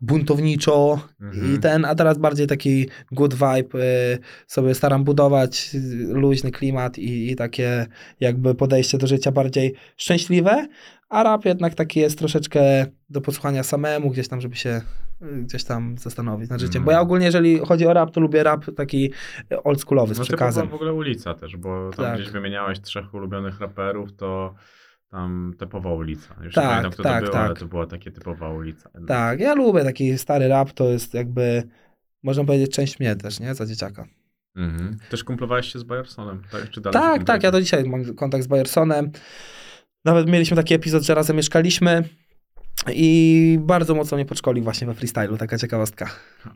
buntowniczo Mhm. i ten, a teraz bardziej taki good vibe yy, sobie staram budować, yy, luźny klimat i, i takie jakby podejście do życia bardziej szczęśliwe, a rap jednak taki jest troszeczkę do posłuchania samemu, gdzieś tam, żeby się yy, gdzieś tam zastanowić nad życiem. Mhm. Bo ja ogólnie, jeżeli chodzi o rap, to lubię rap taki oldschoolowy z No przekazem. typowa w ogóle ulica też, bo tam Tak. gdzieś wymieniałeś trzech ulubionych raperów, to tam typowa ulica. Już Tak, nie pamiętam, kto tak, to był, ale tak. to była taka typowa ulica. Tak, ja lubię taki stary rap, to jest jakby, można powiedzieć, część mnie też, nie? Za dzieciaka. Mhm. Też kumplowałeś się z Bajersonem, tak? Czy dalej Tak, tak, ja do dzisiaj mam kontakt z Bajersonem. Nawet mieliśmy taki epizod, że razem mieszkaliśmy i bardzo mocno mnie podszkolił właśnie we freestylu, taka ciekawostka.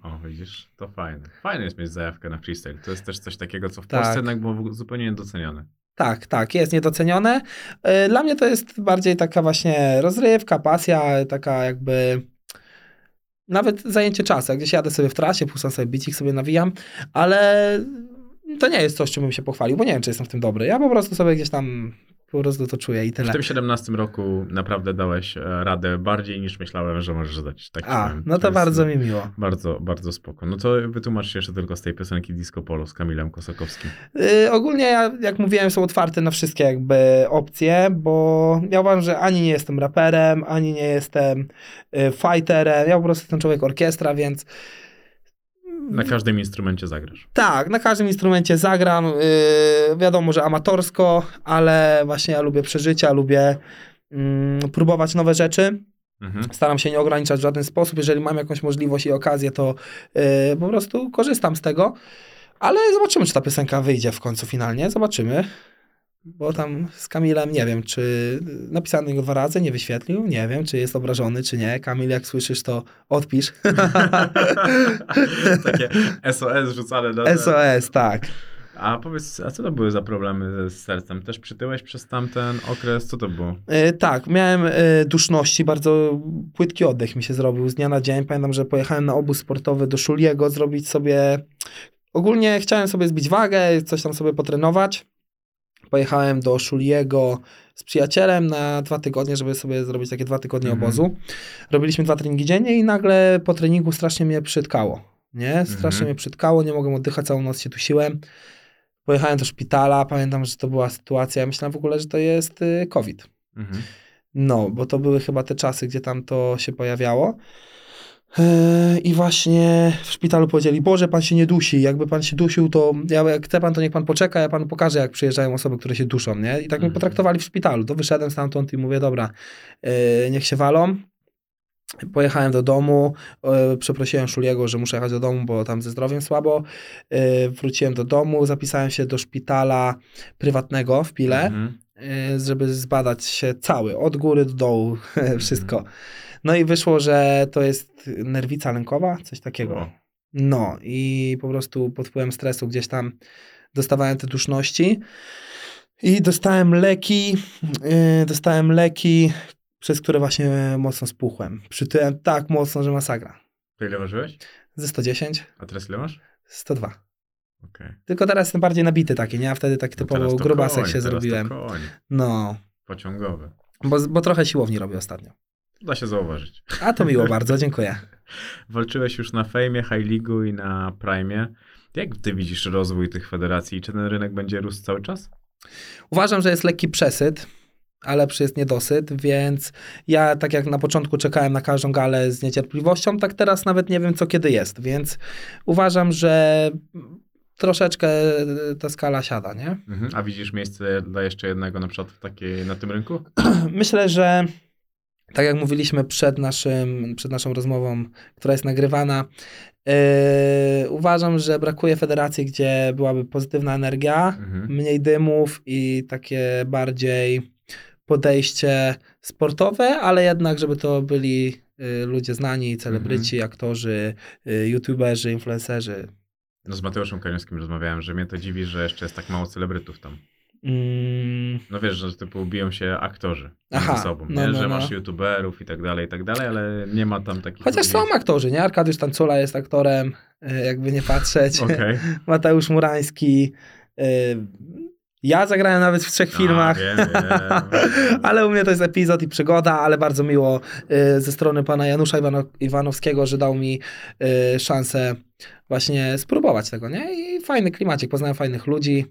O, widzisz, to fajne. Fajne jest mieć zajawkę na freestyle. To jest też coś takiego, co w Tak. Polsce jednak było zupełnie niedocenione. Tak, tak, jest niedocenione. Y, Dla mnie to jest bardziej taka właśnie rozrywka, pasja, taka jakby nawet zajęcie czasu. Jak gdzieś jadę sobie w trasie, puszczam sobie bicik, sobie nawijam, ale to nie jest coś, czym bym się pochwalił, bo nie wiem, czy jestem w tym dobry. Ja po prostu sobie gdzieś tam po prostu to czuję i W tyle. tym 17 roku naprawdę dałeś e, radę bardziej niż myślałem, że możesz dać. Tak A, powiem. no to jest bardzo mi miło. Bardzo, bardzo spoko. No to wytłumacz się jeszcze tylko z tej piosenki Disco Polo z Kamilem Kosakowskim. Y, ogólnie, ja, jak mówiłem, są otwarte na wszystkie jakby opcje, bo ja uważam, że ani nie jestem raperem, ani nie jestem y, fighterem. Ja po prostu jestem człowiek orkiestra, więc Na każdym instrumencie zagrasz. tak, na każdym instrumencie zagram. y, wiadomo, że amatorsko, ale właśnie ja lubię przeżycia, lubię mm, próbować nowe rzeczy. Mhm. Staram się nie ograniczać w żaden sposób. Jeżeli mam jakąś możliwość i okazję, to y, po prostu korzystam z tego. Ale zobaczymy, czy ta piosenka wyjdzie w końcu finalnie. Zobaczymy. Bo tam z Kamilem nie wiem, czy napisany go dwa razy, nie wyświetlił. Nie wiem, czy jest obrażony, czy nie. Kamil, jak słyszysz, to odpisz. Takie SOS rzucane na ten. SOS, tak. A powiedz, a co to były za problemy z sercem? Też przytyłeś przez tamten okres? Co to było? Y, tak, miałem y, duszności, bardzo płytki oddech mi się zrobił z dnia na dzień. Pamiętam, że pojechałem na obóz sportowy do Szuliego zrobić sobie... Ogólnie chciałem sobie zbić wagę, coś tam sobie potrenować. Pojechałem do Szuliego z przyjacielem na dwa tygodnie, żeby sobie zrobić takie dwa tygodnie Mhm. obozu. Robiliśmy dwa treningi dziennie i nagle po treningu strasznie mnie przytkało. Nie? Strasznie Mhm. mnie przytkało, nie mogłem oddychać, całą noc się dusiłem. Pojechałem do szpitala, pamiętam, że to była sytuacja, ja myślałem w ogóle, że to jest y, COVID. Mhm. No, bo to były chyba te czasy, gdzie tam to się pojawiało. Yy, I właśnie w szpitalu powiedzieli, Boże, pan się nie dusi. Jakby pan się dusił, to ja, jak chce pan, to niech pan poczeka, ja panu pokażę, jak przyjeżdżają osoby, które się duszą, nie? I tak mnie Mhm. potraktowali w szpitalu. To wyszedłem stamtąd i mówię, dobra, yy, niech się walą. Pojechałem do domu, yy, przeprosiłem Szuliego, że muszę jechać do domu, bo tam ze zdrowiem słabo. Wróciłem do domu, zapisałem się do szpitala prywatnego w Pile Mhm. żeby zbadać się cały, od góry do dołu, wszystko. No i wyszło, że to jest nerwica lękowa, coś takiego. O. No i po prostu pod wpływem stresu gdzieś tam dostawałem te duszności i dostałem leki, y, dostałem leki, przez które właśnie mocno spuchłem. Przytyłem tak mocno, że masakra. To ile ważyłeś? Ze 110, A teraz ile masz? 102. Okej. Tylko teraz jestem bardziej nabity taki, nie? A wtedy No teraz typowo to grubasek koń, się zrobiłem. No, Pociągowy. bo, bo trochę siłowni robię ostatnio. Da się zauważyć. A to miło bardzo, dziękuję. Walczyłeś już na Fejmie, High League'u i na Prime. Jak ty widzisz rozwój tych federacji? Czy ten rynek będzie rósł cały czas? Uważam, że jest lekki przesyt, a lepszy jest niedosyt, więc ja tak jak na początku czekałem na każdą galę z niecierpliwością, tak teraz nawet nie wiem co kiedy jest, więc uważam, że troszeczkę ta skala siada, nie? Mhm. A widzisz miejsce dla jeszcze jednego na przykład w takiej, na tym rynku? Myślę, że tak jak mówiliśmy przed, naszym, przed naszą rozmową, która jest nagrywana, yy, uważam, że brakuje federacji, gdzie byłaby pozytywna energia, Mhm. mniej dymów i takie bardziej podejście sportowe, ale jednak, żeby to byli y, ludzie znani, celebryci, aktorzy, y, youtuberzy, influencerzy. No z Mateuszem Kaniowskim rozmawiałem, że mnie to dziwi, że jeszcze jest tak mało celebrytów tam. Mm, No wiesz, że typu biją się aktorzy Aha, między sobą, no, nie? no, że no. masz youtuberów i tak dalej, i tak dalej, ale nie ma tam takich chociaż są aktorzy, nie? Arkadiusz Tancula jest aktorem, y, jakby nie patrzeć. Okej. Mateusz Murański. y, Ja zagrałem nawet w trzech A, filmach. wiem, wiem. ale u mnie to jest epizod i przygoda, ale bardzo miło y, ze strony pana Janusza Iwano- Iwanowskiego, że dał mi szansę właśnie spróbować tego, nie? I fajny klimacik, poznałem fajnych ludzi.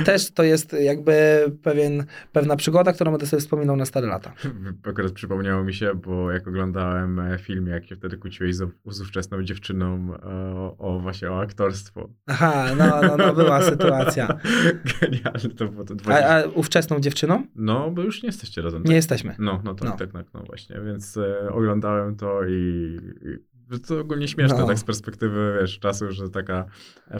I też to jest jakby pewien, pewna przygoda, którą będę sobie wspominał na stare lata. Akurat przypomniało mi się, bo jak oglądałem e, film, jak się wtedy kłóciłeś z, z ówczesną dziewczyną e, o, o właśnie o aktorstwo. Aha, no, no, no była sytuacja. Genialne to było to A, 20... a ówczesną dziewczyną? No, bo już nie jesteście razem. Nie tak? jesteśmy. No, no tak, No. tak, tak, no właśnie, więc e, oglądałem to i, i to ogólnie śmieszne, No. tak z perspektywy, wiesz, czasu, że taka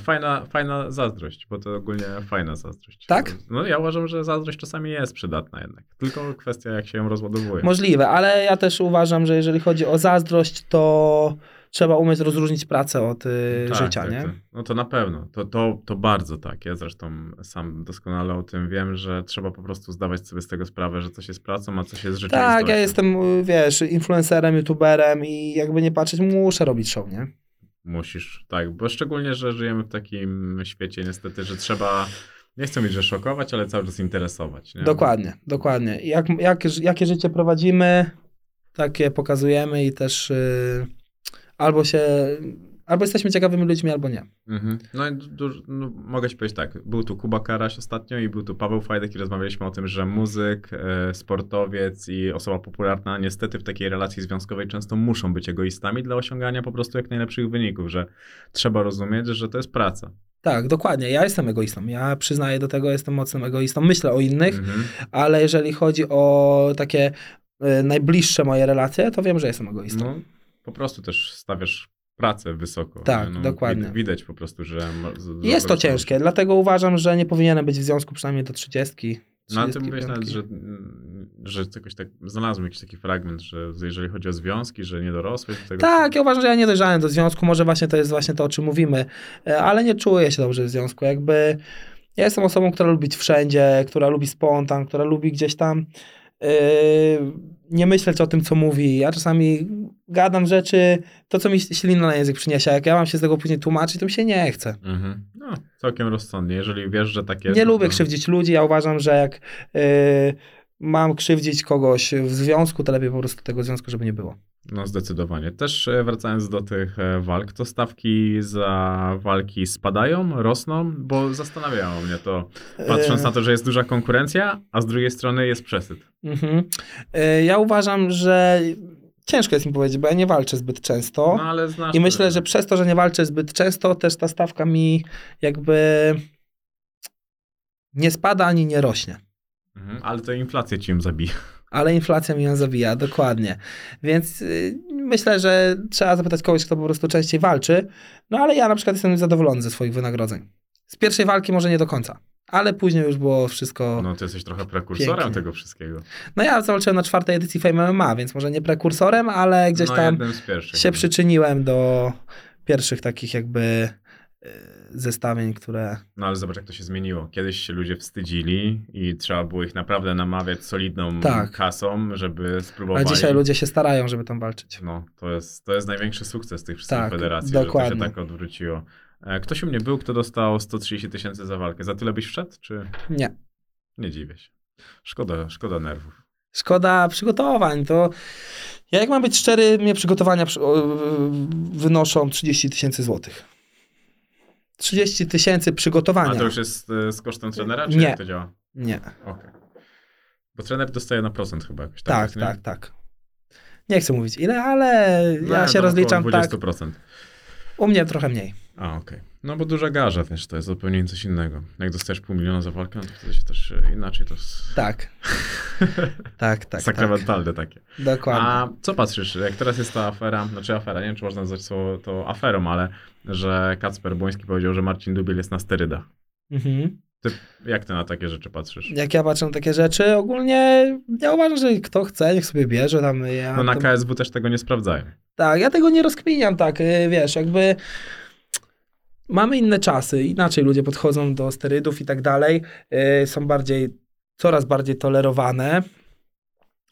fajna, fajna zazdrość, bo to ogólnie fajna zazdrość. Tak? No ja uważam, że zazdrość czasami jest przydatna jednak, tylko kwestia jak się ją rozładowuje. Możliwe, ale ja też uważam, że jeżeli chodzi o zazdrość, to trzeba umieć rozróżnić pracę od y, Tak, życia, tak, nie? tak. No to na pewno, to, to, to bardzo tak. Ja zresztą sam doskonale o tym wiem, że trzeba po prostu zdawać sobie z tego sprawę, że coś jest pracą, a coś jest rzeczywistością. Tak, ja jestem, y, wiesz, influencerem, youtuberem i jakby nie patrzeć, muszę robić show, nie? Musisz, tak, bo szczególnie, że żyjemy w takim świecie niestety, że trzeba, nie chcę mówić, że szokować, ale cały czas interesować. Nie? Dokładnie, dokładnie. Jak, jak, jakie życie prowadzimy, takie pokazujemy i też y, albo się, albo jesteśmy ciekawymi ludźmi, albo nie. Mhm. No, i du- no mogę ci powiedzieć tak, był tu Kuba Karaś ostatnio i był tu Paweł Fajdek i rozmawialiśmy o tym, że muzyk, e, sportowiec i osoba popularna niestety w takiej relacji związkowej często muszą być egoistami dla osiągania po prostu jak najlepszych wyników, że trzeba rozumieć, że to jest praca. Tak, dokładnie. Ja jestem egoistą. Ja przyznaję do tego, jestem mocnym egoistą. Myślę o innych, Mhm. ale jeżeli chodzi o takie y, najbliższe moje relacje, to wiem, że jestem egoistą. No, po prostu też stawiasz pracę wysoko. Tak, no, dokładnie. wid- Widać po prostu, że... Jest to ciężkie, dlatego uważam, że nie powinienem być w związku przynajmniej do 30. No ale ty 35. mówiłeś nawet, że, mm, że jakoś tak znalazłem jakiś taki fragment, że jeżeli chodzi o związki, że nie dorosłeś do tego. Tak, ja uważam, że ja nie dojrzałem do związku, może właśnie to jest właśnie to, o czym mówimy, e, ale nie czuję się dobrze w związku, jakby ja jestem osobą, która lubi być wszędzie, która lubi spontan, która lubi gdzieś tam nie myśleć o tym, co mówi. Ja czasami gadam rzeczy, to co mi ślina na język przyniesie, jak ja mam się z tego później tłumaczyć, to mi się nie chce. Mhm. No, całkiem rozsądnie. Jeżeli wiesz, że tak jest. Nie no lubię to- krzywdzić ludzi, ja uważam, że jak yy, mam krzywdzić kogoś w związku, to lepiej po prostu tego związku, żeby nie było. No zdecydowanie. Też e, wracając do tych e, walk, to stawki za walki spadają, rosną, bo zastanawiało mnie to, patrząc na to, że jest duża konkurencja, a z drugiej strony jest przesyt. Mhm. Y, Ja uważam, że ciężko jest mi powiedzieć, bo ja nie walczę zbyt często. No ale znasz. I myślę, że przez to, że nie walczę zbyt często, też ta stawka mi jakby nie spada ani nie rośnie. Mhm. Ale to inflacja ci ją zabija. Ale inflacja mi ją zabija, dokładnie. Więc y, myślę, że trzeba zapytać kogoś, kto po prostu częściej walczy. No ale ja na przykład jestem zadowolony ze swoich wynagrodzeń. Z pierwszej walki może nie do końca, ale później już było wszystko. No, No ty jesteś trochę prekursorem Pięknie. tego wszystkiego. ja zawalczyłem na czwartej edycji Fame MMA, więc może nie prekursorem, ale gdzieś no, tam się no. przyczyniłem do pierwszych takich jakby zestawień, które... No ale zobacz, jak to się zmieniło. Kiedyś się ludzie wstydzili i trzeba było ich naprawdę namawiać solidną Tak. kasą, żeby A spróbowali. dzisiaj ludzie się starają, żeby tam walczyć. No, to jest, to jest największy sukces tych wszystkich Tak, federacji, dokładnie. że to się tak odwróciło. E, Ktoś u mnie był, kto dostał 130 tysięcy za walkę. Za tyle byś wszedł, czy Nie. nie dziwię się? Szkoda, szkoda nerwów. Szkoda przygotowań, to... Ja jak mam być szczery, mnie przygotowania wynoszą 30 tysięcy złotych. 30 tysięcy A przygotowania. to już jest e, z kosztem trenera, czy Nie. jak to działa? Nie. Okej. Bo trener dostaje na procent chyba jakoś. Tak, nie? tak, tak. Nie chcę mówić ile, ale No, ja się rozliczam około tak. 20%. U mnie trochę mniej. A, okej. No bo duża garza, wiesz, to jest zupełnie coś innego. Jak dostajesz pół miliona za walkę, no to wtedy się też e, inaczej to jest Tak. tak, tak. sakramentalne takie. tak. Dokładnie. A co patrzysz, jak teraz jest ta afera, znaczy afera, nie wiem, czy można nazwać to, to aferą, ale że Kacper Błoński powiedział, że Marcin Dubiel jest na sterydach. Mhm. Ty, jak ty na takie rzeczy patrzysz? Jak ja patrzę na takie rzeczy, ogólnie ja uważam, że kto chce, niech sobie bierze tam. Ja No na to- KSW też tego nie sprawdzają. Tak, ja tego nie rozkminiam tak, y, wiesz, jakby mamy inne czasy, inaczej ludzie podchodzą do sterydów i tak dalej, y, są bardziej, coraz bardziej tolerowane.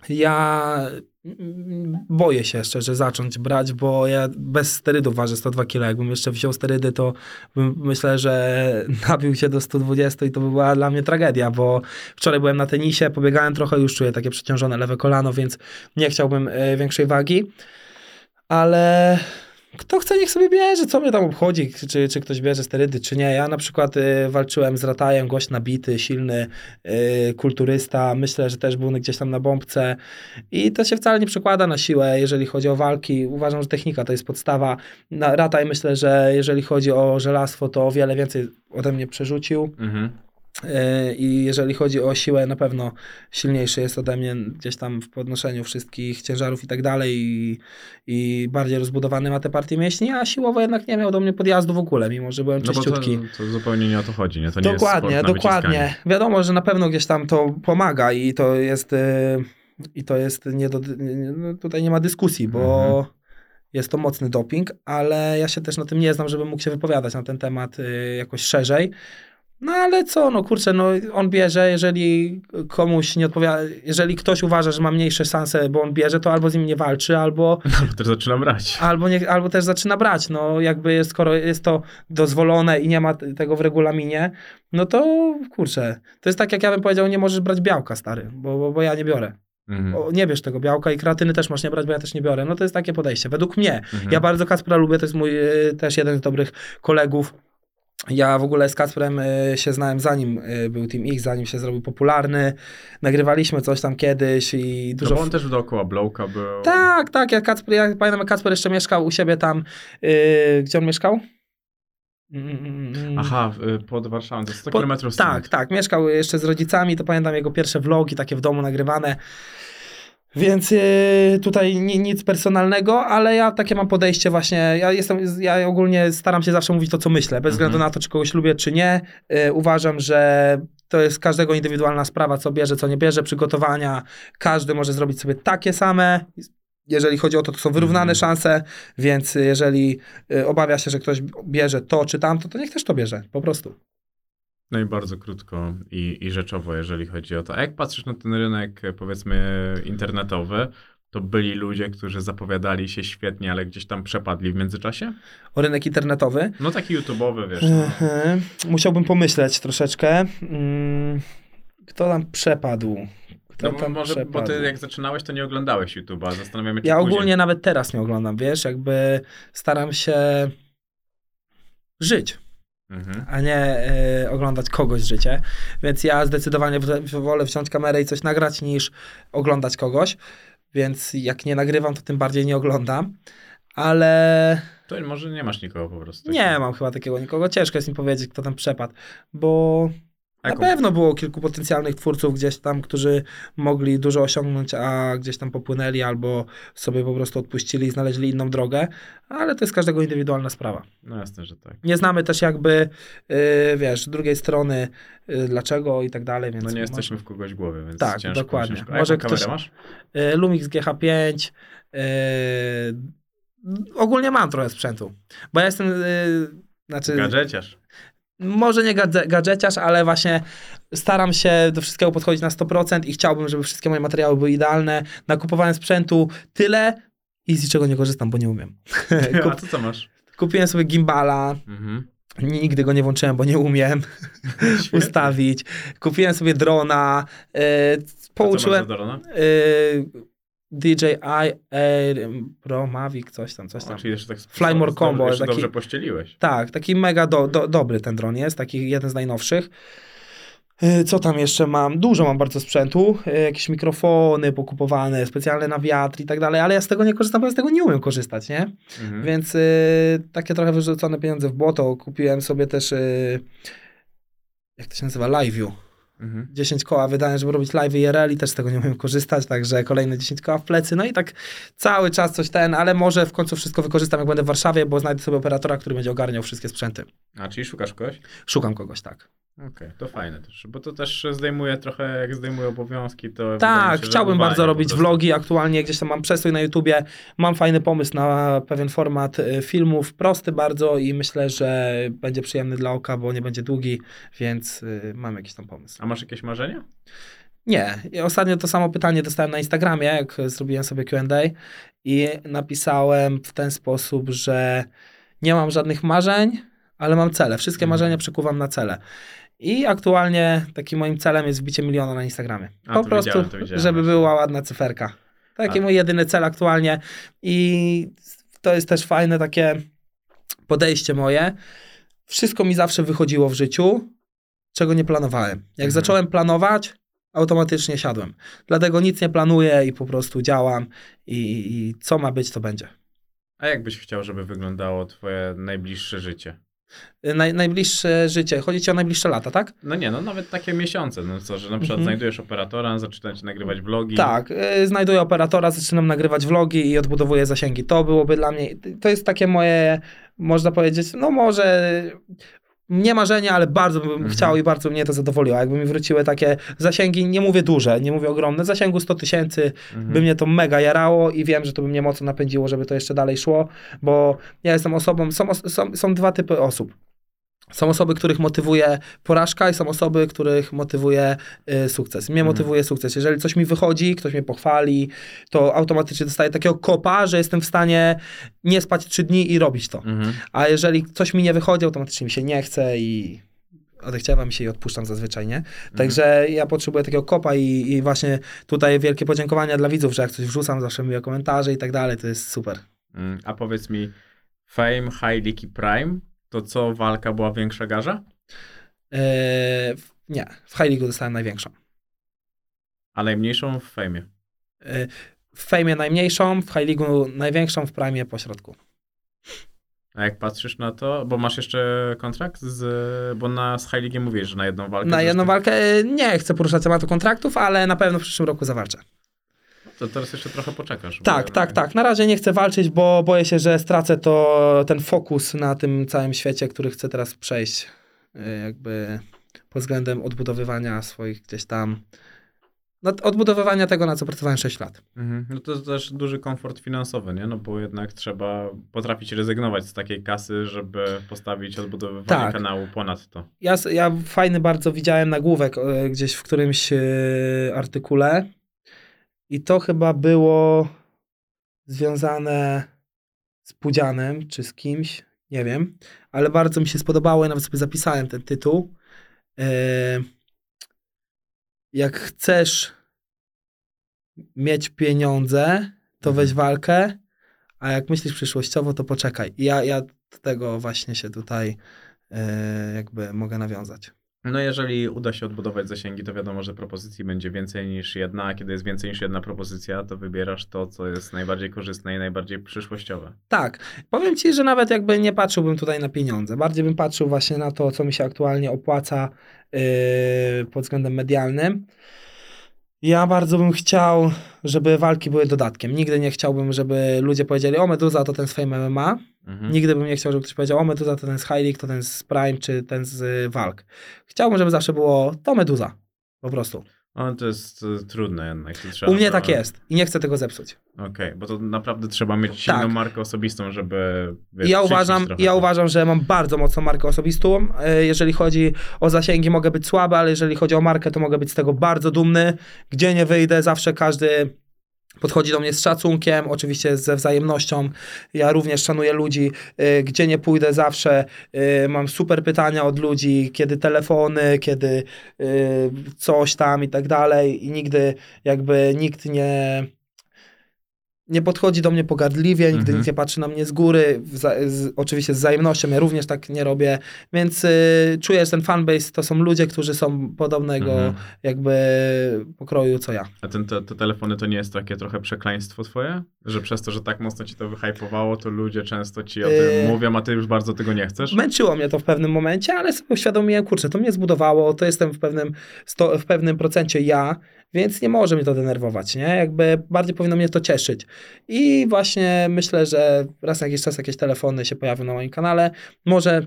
Ja boję się szczerze zacząć brać, bo ja bez sterydów ważę 102 kg. Jakbym jeszcze wziął sterydy, to myślę, że nabił się do 120 i to by była dla mnie tragedia, bo wczoraj byłem na tenisie, pobiegałem trochę, już czuję takie przeciążone lewe kolano, więc nie chciałbym y, większej wagi ale kto chce, niech sobie bierze, co mnie tam obchodzi, czy, czy ktoś bierze sterydy, czy nie. Ja na przykład y, walczyłem z Ratajem, gość nabity, silny, y, kulturysta, myślę, że też był gdzieś tam na bombce i to się wcale nie przekłada na siłę, jeżeli chodzi o walki. Uważam, że technika to jest podstawa. Na Rataj myślę, że jeżeli chodzi o żelastwo, to o wiele więcej ode mnie przerzucił. Mhm. Yy, I jeżeli chodzi o siłę, na pewno silniejszy jest ode mnie gdzieś tam w podnoszeniu wszystkich ciężarów i tak dalej i, i bardziej rozbudowany ma te partie mięśni, a siłowo jednak nie miał do mnie podjazdu w ogóle, mimo że byłem No bo to, czyściutki. to zupełnie nie o to chodzi, nie? To nie dokładnie, dokładnie. Wiadomo, że na pewno gdzieś tam to pomaga i to jest, yy, i to jest nie do, no tutaj nie ma dyskusji, bo Mhm. jest to mocny doping, ale ja się też na tym nie znam, żebym mógł się wypowiadać na ten temat yy, jakoś szerzej. No ale co, no kurczę, no on bierze, jeżeli komuś nie odpowiada, jeżeli ktoś uważa, że ma mniejsze szanse, bo on bierze, to albo z nim nie walczy, albo, No, też zaczynam brać. albo, nie, albo też zaczyna brać. No jakby jest, skoro jest to dozwolone i nie ma tego w regulaminie, no to kurczę, to jest tak jak ja bym powiedział, nie możesz brać białka, stary, bo, bo, bo ja nie biorę. Mhm. O, nie bierz tego białka i kreatyny też masz nie brać, bo ja też nie biorę. No to jest takie podejście. Według mnie. Mhm. Ja bardzo Kacpra lubię, to jest mój y, też jeden z dobrych kolegów. Ja w ogóle z Kacprem y, się znałem zanim y, był Team X, zanim się zrobił popularny. Nagrywaliśmy coś tam kiedyś i No dużo... bo on też dookoła Blowka był. Tak, tak, ja, Kacper, ja pamiętam jak Kacper jeszcze mieszkał u siebie tam, y, gdzie on mieszkał? Mm, Aha, y, pod Warszawą, to 100 po- km stąd. Tak, tak. Mieszkał jeszcze z rodzicami, to pamiętam jego pierwsze vlogi takie w domu nagrywane. Więc yy, tutaj ni, nic personalnego, ale ja takie mam podejście właśnie, ja jestem, ja ogólnie staram się zawsze mówić to, co myślę, bez Mhm. względu na to, czy kogoś lubię, czy nie. Yy, uważam, że to jest każdego indywidualna sprawa, co bierze, co nie bierze, przygotowania. Każdy może zrobić sobie takie same. Jeżeli chodzi o to, to są wyrównane Mhm. szanse, więc jeżeli y, obawia się, że ktoś bierze to czy tamto, to niech też to bierze, po prostu. No i bardzo krótko i, i rzeczowo, jeżeli chodzi o to. A jak patrzysz na ten rynek, powiedzmy, internetowy, to byli ludzie, którzy zapowiadali się świetnie, ale gdzieś tam przepadli w międzyczasie? O rynek internetowy. No taki YouTube'owy, wiesz. Mhm. Musiałbym pomyśleć troszeczkę. Mm, Kto tam przepadł? Kto No, tam może, bo przepadł? ty jak zaczynałeś, to nie oglądałeś YouTube'a. Zastanawiam się, Ja później. ogólnie nawet teraz nie oglądam, wiesz, jakby staram się żyć, Mhm. a nie e, oglądać kogoś życie, więc ja zdecydowanie wolę wziąć kamerę i coś nagrać niż oglądać kogoś, więc jak nie nagrywam, to tym bardziej nie oglądam, ale To może nie masz nikogo po prostu. nie mam chyba takiego nikogo, ciężko jest mi powiedzieć, kto tam przepadł, bo A Na jaką- pewno było kilku potencjalnych twórców gdzieś tam, którzy mogli dużo osiągnąć, a gdzieś tam popłynęli albo sobie po prostu odpuścili i znaleźli inną drogę, ale to jest każdego indywidualna sprawa. No jasne, że tak. Nie znamy też jakby, yy, wiesz, drugiej strony, yy, dlaczego i tak dalej, więc No nie może- jesteśmy w kogoś głowie, więc Tak, ciężko. dokładnie. Ciężko. A Może jaką ktoś- kamerę masz? Yy, Lumix GH5, yy, ogólnie mam trochę sprzętu, bo ja jestem, yy, znaczy... Gadżeciarz. Może nie gadże- gadżeciarz, ale właśnie staram się do wszystkiego podchodzić na 100% i chciałbym, żeby wszystkie moje materiały były idealne. Nakupowałem sprzętu tyle i z niczego nie korzystam, bo nie umiem. A Kup, to co masz? kupiłem sobie gimbala, Mhm. nigdy go nie włączyłem, bo nie umiem ustawić. Kupiłem sobie drona, yy, A co masz pouczyłem drona? yy, DJI Air Pro Mavic, coś tam, coś O, tam. czyli jeszcze tak Fly More dobrze- Combo, Jeszcze taki- dobrze pościeliłeś. Tak, taki mega do, do, dobry ten dron jest, taki jeden z najnowszych. Y, Co tam jeszcze mam? Dużo mam bardzo sprzętu. y, Jakieś mikrofony pokupowane, specjalne na wiatr i tak dalej, ale ja z tego nie korzystam, bo ja z tego nie umiem korzystać, nie? Mhm. Więc y, takie trochę wyrzucone pieniądze w błoto. Kupiłem sobie też, y, jak to się nazywa, Live'u. Mhm. 10 koła wydałem, żeby robić live IRL i też z tego nie umiem korzystać, także kolejne 10 koła w plecy. No i tak cały czas coś ten, ale może w końcu wszystko wykorzystam, jak będę w Warszawie, bo znajdę sobie operatora, który będzie ogarniał wszystkie sprzęty. A, czyli szukasz kogoś? Szukam kogoś, tak. Okej, to fajne też, bo to też zdejmuje trochę, jak zdejmuje obowiązki, to... Tak, się, chciałbym bardzo robić vlogi. Aktualnie gdzieś tam mam przestój na YouTubie. Mam fajny pomysł na pewien format y, filmów, prosty bardzo i myślę, że będzie przyjemny dla oka, bo nie będzie długi, więc y, mam jakiś tam pomysł. A masz jakieś marzenia? Nie, I ostatnio to samo pytanie dostałem na Instagramie, jak zrobiłem sobie Q&A i napisałem w ten sposób, że nie mam żadnych marzeń, ale mam cele. Wszystkie Mhm. marzenia przekuwam na cele. I aktualnie takim moim celem jest wbicie miliona na Instagramie. A, po prostu, widziałem, widziałem żeby właśnie. była ładna cyferka. Taki A. mój jedyny cel aktualnie i to jest też fajne takie podejście moje. Wszystko mi zawsze wychodziło w życiu, czego nie planowałem. Jak Mhm. zacząłem planować, automatycznie siadłem. Dlatego nic nie planuję i po prostu działam i, i co ma być, to będzie. A jak byś chciał, żeby wyglądało twoje najbliższe życie? Naj, najbliższe życie, chodzi ci o najbliższe lata, tak? No nie, no nawet takie miesiące, no co, że na przykład Mhm. znajdujesz operatora, zaczynasz nagrywać vlogi. Tak, y, znajduję operatora, zaczynam nagrywać vlogi i odbudowuję zasięgi. To byłoby dla mnie, to jest takie moje, można powiedzieć, no może nie marzenie, ale bardzo bym Mhm. chciał i bardzo mnie to zadowoliło. Jakby mi wróciły takie zasięgi, nie mówię duże, nie mówię ogromne, zasięgu 100 tysięcy, Mhm. by mnie to mega jarało i wiem, że to by mnie mocno napędziło, żeby to jeszcze dalej szło, bo ja jestem osobą, są, są, są dwa typy osób. Są osoby, których motywuje porażka i są osoby, których motywuje y, sukces. Mnie Mhm. motywuje sukces. Jeżeli coś mi wychodzi, ktoś mnie pochwali, to automatycznie dostaję takiego kopa, że jestem w stanie nie spać trzy dni i robić to. Mhm. A jeżeli coś mi nie wychodzi, automatycznie mi się nie chce i odechciewam się i odpuszczam zazwyczaj, nie? Także ja potrzebuję takiego kopa i, i właśnie tutaj wielkie podziękowania dla widzów, że jak coś wrzucam, zawsze miłe komentarze i tak dalej, to jest super. Mm, A powiedz mi, Fame, High Prime, to co walka była większa garza? Eee, nie, w High League dostałem największą. A najmniejszą w Fame'ie. Eee, w Fejmie najmniejszą, w High League największą, w Prime pośrodku. A jak patrzysz na to, bo masz jeszcze kontrakt z, bo na z High League mówisz, że na jedną walkę. Na jedną walkę e, nie chcę poruszać tematu kontraktów, ale na pewno w przyszłym roku zawalczę. To teraz jeszcze trochę poczekasz. bo- Tak, tak, tak. Na razie nie chcę walczyć, bo boję się, że stracę to, ten fokus na tym całym świecie, który chcę teraz przejść. y, Jakby pod względem odbudowywania swoich gdzieś tam. No, odbudowywania tego, na co pracowałem 6 lat. Mhm. No to jest też duży komfort finansowy, nie? No bo jednak trzeba potrafić rezygnować z takiej kasy, żeby postawić odbudowywanie Tak. kanału ponad to. Ja, ja fajny bardzo widziałem nagłówek e, gdzieś w którymś e, artykule i to chyba było związane z Pudzianem czy z kimś, nie wiem, ale bardzo mi się spodobało i nawet sobie zapisałem ten tytuł. E, jak chcesz mieć pieniądze, to Mhm. weź walkę, a jak myślisz przyszłościowo, to poczekaj. I ja, ja do tego właśnie się tutaj e, jakby mogę nawiązać. No jeżeli uda się odbudować zasięgi, to wiadomo, że propozycji będzie więcej niż jedna, a kiedy jest więcej niż jedna propozycja, to wybierasz to, co jest najbardziej korzystne i najbardziej przyszłościowe. Tak, powiem ci, że nawet jakby nie patrzyłbym tutaj na pieniądze. Bardziej bym patrzył właśnie na to, co mi się aktualnie opłaca yy, pod względem medialnym. Ja bardzo bym chciał, żeby walki były dodatkiem. Nigdy nie chciałbym, żeby ludzie powiedzieli, o Meduza to ten Fame MMA. Mhm. Nigdy bym nie chciał, żeby ktoś powiedział, o Meduza to ten z High League, to ten z Prime, czy ten z y, walk. Chciałbym, żeby zawsze było to Meduza. Po prostu. O, to jest e, trudne jednak. To trzeba U mnie tak jest i nie chcę tego zepsuć. Okej, bo to naprawdę trzeba mieć silną Tak. markę osobistą, żeby wiesz, I ja uważam, trochę ja to. uważam, że mam bardzo mocną markę osobistą. E, Jeżeli chodzi o zasięgi, mogę być słaby, ale jeżeli chodzi o markę, to mogę być z tego bardzo dumny. Gdzie nie wyjdę, zawsze każdy podchodzi do mnie z szacunkiem, oczywiście ze wzajemnością. Ja również szanuję ludzi. E, Gdzie nie pójdę, zawsze e, mam super pytania od ludzi, kiedy telefony, kiedy e, coś tam i tak dalej. I nigdy jakby nikt nie nie podchodzi do mnie pogardliwie, nigdy Mhm. nie patrzy na mnie z góry, z, oczywiście z wzajemnością, ja również tak nie robię, więc y, czuję, że ten fanbase to są ludzie, którzy są podobnego Mhm. jakby pokroju co ja. A ten, te, te telefony to nie jest takie trochę przekleństwo twoje? Że przez to, że tak mocno ci to wyhypowało, to ludzie często ci o tym Yy. mówią, a ty już bardzo tego nie chcesz? Męczyło mnie to w pewnym momencie, ale sobie uświadomiłem, kurczę, to mnie zbudowało, to jestem w pewnym, sto, w pewnym procencie ja, więc nie może mnie to denerwować, nie? Jakby bardziej powinno mnie to cieszyć. I właśnie myślę, że raz na jakiś czas jakieś telefony się pojawią na moim kanale, może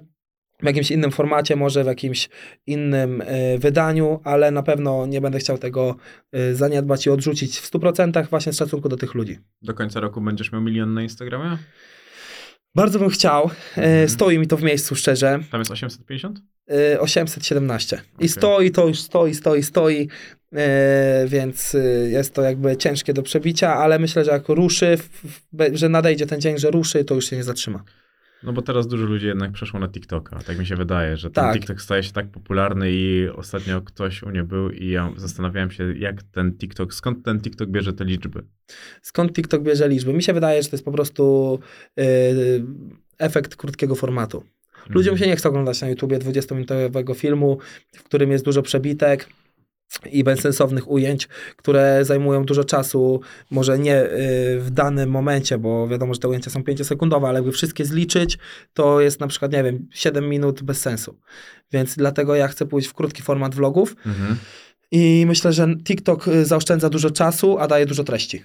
w jakimś innym formacie, może w jakimś innym y, wydaniu, ale na pewno nie będę chciał tego y, zaniedbać i odrzucić w 100% właśnie z szacunku do tych ludzi. Do końca roku będziesz miał milion na Instagramie? Bardzo bym chciał, Mhm. stoi mi to w miejscu szczerze, Tam jest 850? Y, 817. I Okej. stoi, to już stoi, stoi, stoi, więc y, jest to jakby ciężkie do przebicia, ale myślę, że jak ruszy, że nadejdzie ten dzień, że ruszy, to już się nie zatrzyma. No bo teraz dużo ludzi jednak przeszło na TikToka. Tak mi się wydaje, że ten Tak. TikTok staje się tak popularny i ostatnio ktoś u mnie był i ja zastanawiałem się, jak ten TikTok, skąd ten TikTok bierze te liczby. Skąd TikTok bierze liczby? Mi się wydaje, że to jest po prostu y, efekt krótkiego formatu. Ludziom Mhm. się nie chce oglądać na YouTubie 20-minutowego filmu, w którym jest dużo przebitek i bezsensownych ujęć, które zajmują dużo czasu, może nie y, w danym momencie, bo wiadomo, że te ujęcia są 5-sekundowe, ale jakby wszystkie zliczyć, to jest na przykład, nie wiem, 7 minut bez sensu. Więc dlatego ja chcę pójść w krótki format vlogów Mhm. i myślę, że TikTok y, zaoszczędza dużo czasu, a daje dużo treści.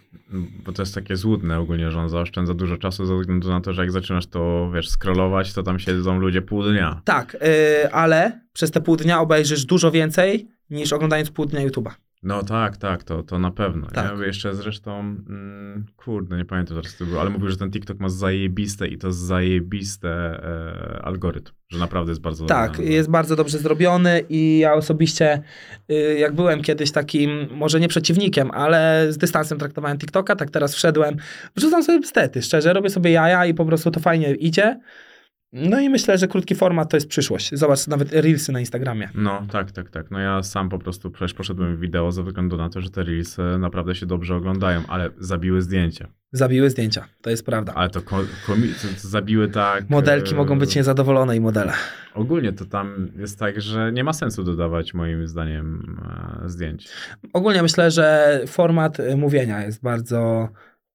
Bo to jest takie złudne ogólnie, że on zaoszczędza dużo czasu ze względu na to, że jak zaczynasz to, wiesz, scrollować, to tam siedzą ludzie pół dnia. Tak, y, ale przez te pół dnia obejrzysz dużo więcej niż oglądając pół dnia YouTube'a. No tak, tak, to, to na pewno. Tak. Ja jeszcze zresztą, mm, kurde, nie pamiętam teraz tego, ale mówił, że ten TikTok ma zajebiste i to zajebiste e, algorytm, że naprawdę jest bardzo Tak, jest bardzo dobrze zrobiony i ja osobiście, y, jak byłem kiedyś takim, może nie przeciwnikiem, ale z dystansem traktowałem TikToka, tak teraz wszedłem, wrzucam sobie bstety, szczerze, robię sobie jaja i po prostu to fajnie idzie. No i myślę, że krótki format to jest przyszłość. Zobacz, nawet Reelsy na Instagramie. No tak, tak, tak. No ja sam po prostu przecież poszedłem w wideo ze względu na to, że te reelsy naprawdę się dobrze oglądają, ale zabiły zdjęcia. Zabiły zdjęcia, to jest prawda. Ale to, ko- komi- to, zabiły tak... Modelki e, mogą być niezadowolone i modele. Ogólnie to tam jest tak, że nie ma sensu dodawać moim zdaniem e, zdjęć. Ogólnie myślę, że format y, mówienia jest bardzo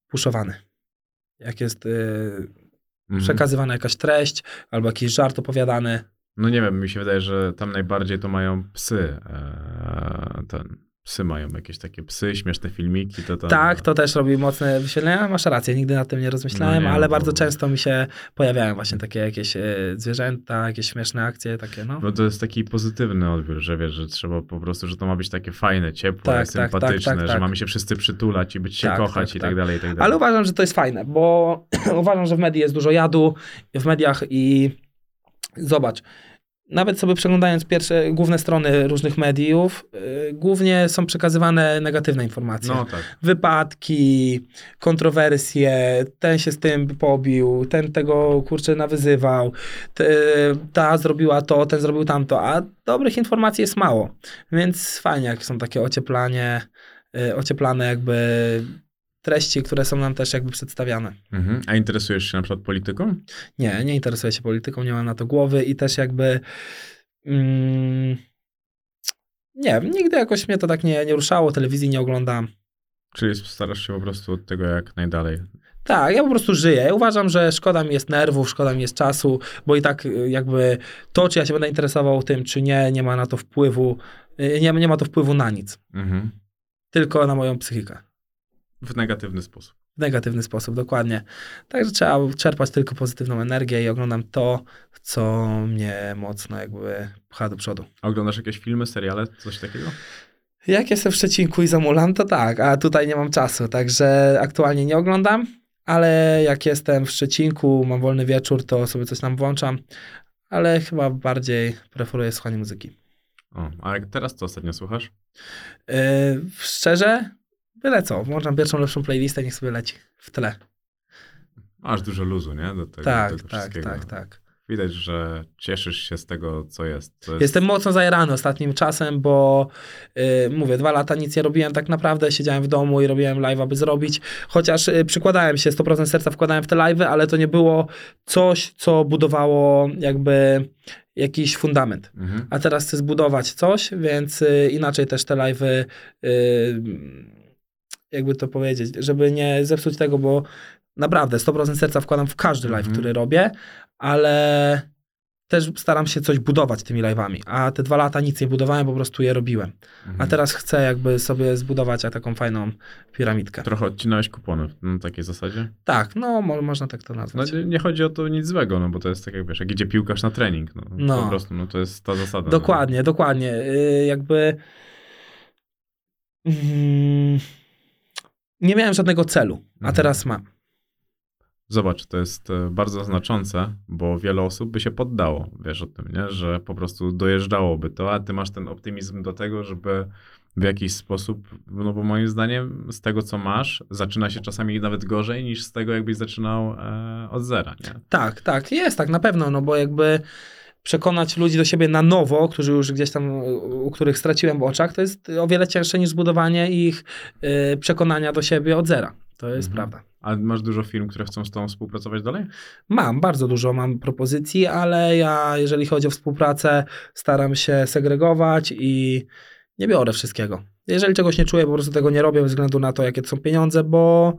puszowany. Jak jest y, Mhm. przekazywana jakaś treść albo jakiś żart opowiadany. No nie wiem, mi się wydaje, że tam najbardziej to mają psy. E, ten, psy mają jakieś takie psy, śmieszne filmiki. To, to, Tak, to też robi mocne wyświetlenia. Masz rację, nigdy nad tym nie rozmyślałem, No nie, ale bo- bardzo często mi się pojawiają właśnie takie jakieś y, zwierzęta, jakieś śmieszne akcje, takie no. Bo to jest taki pozytywny odbiór, że wiesz, że trzeba po prostu, że to ma być takie fajne, ciepłe, Tak, tak, sympatyczne, tak, tak, że tak. mamy się wszyscy przytulać i być się Tak, kochać tak, i tak tak. dalej, i tak dalej. Ale uważam, że to jest fajne, bo uważam, że w medii jest dużo jadu, w mediach i zobacz, nawet sobie przeglądając pierwsze, główne strony różnych mediów, y, głównie są przekazywane negatywne informacje. No tak. Wypadki, kontrowersje, ten się z tym pobił, ten tego kurczę nawyzywał, te, ta zrobiła to, ten zrobił tamto, a dobrych informacji jest mało. Więc fajnie, jak są takie ocieplanie, y, ocieplane jakby treści, które są nam też jakby przedstawiane. Mhm. A interesujesz się na przykład polityką? Nie, nie interesuję się polityką, nie mam na to głowy i też jakby mm, nie wiem, nigdy jakoś mnie to tak nie, nie ruszało, telewizji nie oglądam. Czyli starasz się po prostu od tego jak najdalej. Tak, ja po prostu żyję. Uważam, że szkoda mi jest nerwów, szkoda mi jest czasu, bo i tak y, jakby to, czy ja się będę interesował tym, czy nie, nie ma na to wpływu, y, nie, nie ma to wpływu na nic. Mhm. Tylko na moją psychikę. W negatywny sposób. W negatywny sposób, dokładnie. Także trzeba czerpać tylko pozytywną energię i oglądam to, co mnie mocno jakby pcha do przodu. A oglądasz jakieś filmy, seriale, coś takiego? Jak jestem w Szczecinku i zamulam, to tak, a tutaj nie mam czasu, także aktualnie nie oglądam, ale jak jestem w Szczecinku, mam wolny wieczór, to sobie coś tam włączam, ale chyba bardziej preferuję słuchanie muzyki. O, a teraz co ostatnio słuchasz? Yy, szczerze, byle co, włączam pierwszą lepszą playlistę, niech sobie leci w tle. Masz dużo luzu, nie? Do tego, tak, do tego tak, wszystkiego. tak, tak. Widać, że cieszysz się z tego, co jest. Jest... Jestem mocno zajarany ostatnim czasem, bo yy, mówię, dwa lata nic nie robiłem tak naprawdę, siedziałem w domu i robiłem live, aby zrobić, chociaż yy, przykładałem się, 100% serca wkładałem w te live'y, ale to nie było coś, co budowało jakby jakiś fundament. Mhm. A teraz chcę zbudować coś, więc yy, inaczej też te live'y, yy, jakby to powiedzieć, żeby nie zepsuć tego, bo naprawdę 100% serca wkładam w każdy live, Mhm. który robię, ale też staram się coś budować tymi live'ami, a te dwa lata nic nie budowałem, po prostu je robiłem. Mhm. A teraz chcę jakby sobie zbudować taką fajną piramidkę. Trochę odcinałeś kupony na takiej zasadzie? Tak, no mo- można tak to No, nazwać. nie- nie chodzi o to nic złego, no bo to jest tak jak wiesz, jak idzie piłkarz na trening, no, No. po prostu, no to jest ta zasada. Dokładnie, dokładnie. Yy, jakby mm, nie miałem żadnego celu, a Mhm. teraz mam. Zobacz, to jest e, bardzo znaczące, bo wiele osób by się poddało, wiesz o tym, nie? Że po prostu dojeżdżałoby to, a ty masz ten optymizm do tego, żeby w jakiś sposób, no bo moim zdaniem z tego, co masz, zaczyna się czasami nawet gorzej niż z tego, jakbyś zaczynał e, od zera, nie? Tak, tak, jest tak, na pewno, no bo jakby przekonać ludzi do siebie na nowo, którzy już gdzieś tam, u których straciłem w oczach, to jest o wiele cięższe niż zbudowanie ich y, przekonania do siebie od zera. To jest Mhm. prawda. A masz dużo firm, które chcą z tobą współpracować dalej? Mam, bardzo dużo mam propozycji, ale ja, jeżeli chodzi o współpracę, staram się segregować i nie biorę wszystkiego. Jeżeli czegoś nie czuję, po prostu tego nie robię, bez względu na to, jakie to są pieniądze, bo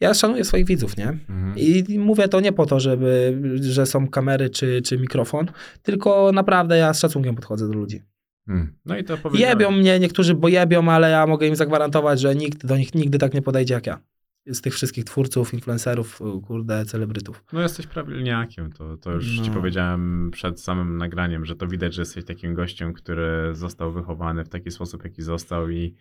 ja szanuję swoich widzów, nie? Mhm. I mówię to nie po to, żeby, że są kamery czy, czy mikrofon, tylko naprawdę ja z szacunkiem podchodzę do ludzi. Hmm. No i to. Jebią mnie, niektórzy bo jebią, ale ja mogę im zagwarantować, że nikt do nich nigdy tak nie podejdzie jak ja. Z tych wszystkich twórców, influencerów, kurde, celebrytów. No jesteś prawilniakiem, to, to już ci No. powiedziałem przed samym nagraniem, że to widać, że jesteś takim gościem, który został wychowany w taki sposób, jaki został i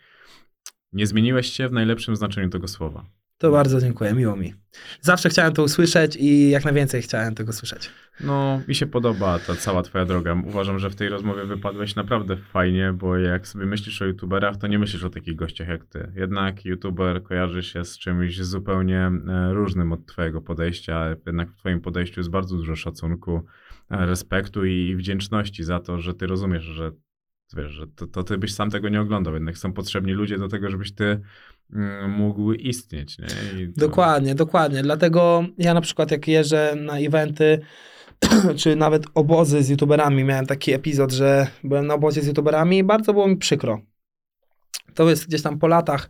nie zmieniłeś się w najlepszym znaczeniu tego słowa. To bardzo dziękuję, miło mi. Zawsze chciałem to usłyszeć i jak najwięcej chciałem tego słyszeć. No, mi się podoba ta cała twoja droga. Uważam, że w tej rozmowie wypadłeś naprawdę fajnie, bo jak sobie myślisz o youtuberach, to nie myślisz o takich gościach jak ty. Jednak youtuber kojarzy się z czymś zupełnie e, różnym od twojego podejścia. Jednak w twoim podejściu jest bardzo dużo szacunku, e, respektu i wdzięczności za to, że ty rozumiesz, że wiesz, że to, to ty byś sam tego nie oglądał. Jednak są potrzebni ludzie do tego, żebyś ty mógł istnieć, nie? To- Dokładnie, dokładnie. Dlatego ja na przykład jak jeżdżę na eventy, czy nawet obozy z youtuberami, miałem taki epizod, że byłem na obozie z youtuberami i bardzo było mi przykro. To jest gdzieś tam po latach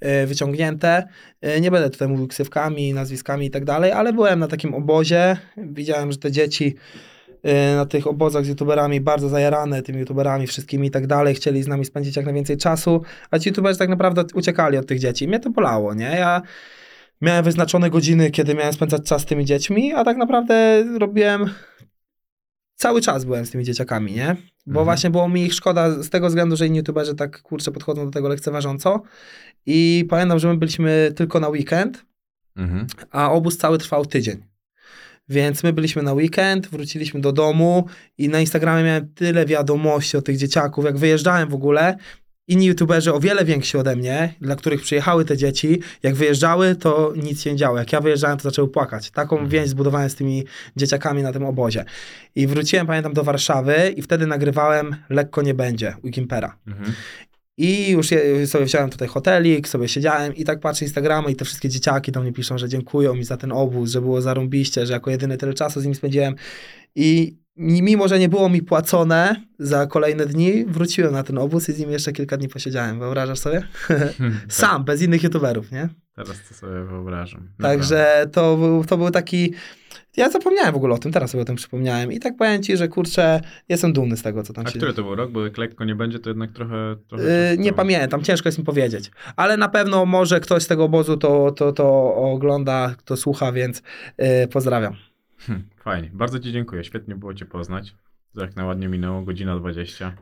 e, wyciągnięte. E, Nie będę tutaj mówił ksywkami, nazwiskami i tak dalej, ale byłem na takim obozie. Widziałem, że te dzieci na tych obozach z youtuberami bardzo zajarane tymi youtuberami wszystkimi i tak dalej, chcieli z nami spędzić jak najwięcej czasu, a ci youtuberzy tak naprawdę uciekali od tych dzieci. Mnie to bolało, nie? Ja miałem wyznaczone godziny, kiedy miałem spędzać czas z tymi dziećmi, a tak naprawdę robiłem cały czas byłem z tymi dzieciakami, nie? Bo Mhm. właśnie było mi ich szkoda z tego względu, że inni youtuberzy tak kurczę podchodzą do tego lekceważąco i pamiętam, że my byliśmy tylko na weekend, Mhm. a obóz cały trwał tydzień. Więc my byliśmy na weekend, wróciliśmy do domu i na Instagramie miałem tyle wiadomości od tych dzieciaków, jak wyjeżdżałem w ogóle. Inni youtuberzy o wiele więksi ode mnie, dla których przyjechały te dzieci, jak wyjeżdżały, to nic się nie działo. Jak ja wyjeżdżałem, to zaczęły płakać. Taką więź zbudowałem z tymi dzieciakami na tym obozie. I wróciłem, pamiętam, do Warszawy i wtedy nagrywałem Lekko nie będzie u Kimpera. Mhm. I już je, sobie wziąłem tutaj hotelik, sobie siedziałem i tak patrzę Instagramy i te wszystkie dzieciaki do mnie piszą, że dziękują mi za ten obóz, że było zarąbiście, że jako jedyny tyle czasu z nimi spędziłem. I mi- mimo, że nie było mi płacone za kolejne dni, wróciłem na ten obóz i z nimi jeszcze kilka dni posiedziałem. Wyobrażasz sobie? Sam, bez innych youtuberów, nie? Teraz to sobie wyobrażam. Także to był, to był taki... Ja zapomniałem w ogóle o tym, teraz sobie o tym przypomniałem. I tak powiem ci, że kurczę, jestem dumny z tego, co tam A się który to był rok? Bo jak lekko nie będzie, to jednak trochę... trochę Yy, nie to- pamiętam, ciężko jest mi powiedzieć. Ale na pewno może ktoś z tego obozu to, to, to ogląda, kto słucha, więc yy, pozdrawiam. Hm, Fajnie. Bardzo ci dziękuję. Świetnie było cię poznać. Jak na ładnie minęło, godzina 20.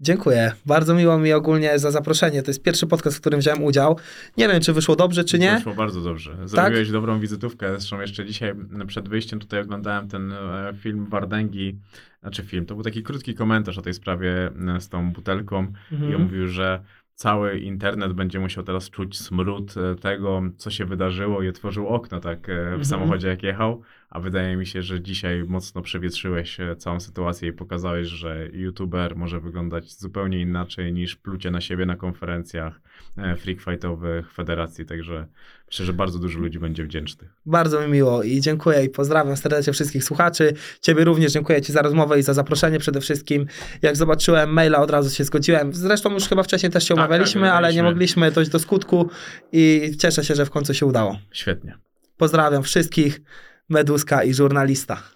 Dziękuję. Bardzo miło mi ogólnie za zaproszenie. To jest pierwszy podcast, w którym wziąłem udział. Nie wiem, czy wyszło dobrze, czy nie. Wyszło bardzo dobrze. Zrobiłeś dobrą wizytówkę. Zresztą jeszcze dzisiaj przed wyjściem tutaj oglądałem ten e, film Wardęgi. Znaczy film, to był taki krótki komentarz o tej sprawie z tą butelką. I on Mhm. mówił, że cały internet będzie musiał teraz czuć smród e, tego, co się wydarzyło i otworzył okno tak e, w Mhm. samochodzie jak jechał, a wydaje mi się, że dzisiaj mocno przewietrzyłeś e, całą sytuację i pokazałeś, że youtuber może wyglądać zupełnie inaczej niż plucie na siebie na konferencjach e, freak fightowych federacji, także myślę, że bardzo dużo ludzi będzie wdzięcznych. Bardzo mi miło i dziękuję i pozdrawiam serdecznie wszystkich słuchaczy. Ciebie również dziękuję Ci za rozmowę i za zaproszenie przede wszystkim. Jak zobaczyłem maila, od razu się zgodziłem. Zresztą już chyba wcześniej też się Tak, umawialiśmy, tak, ale nie mogliśmy dojść do skutku i cieszę się, że w końcu się udało. Świetnie. Pozdrawiam wszystkich, Meduska i żurnalista.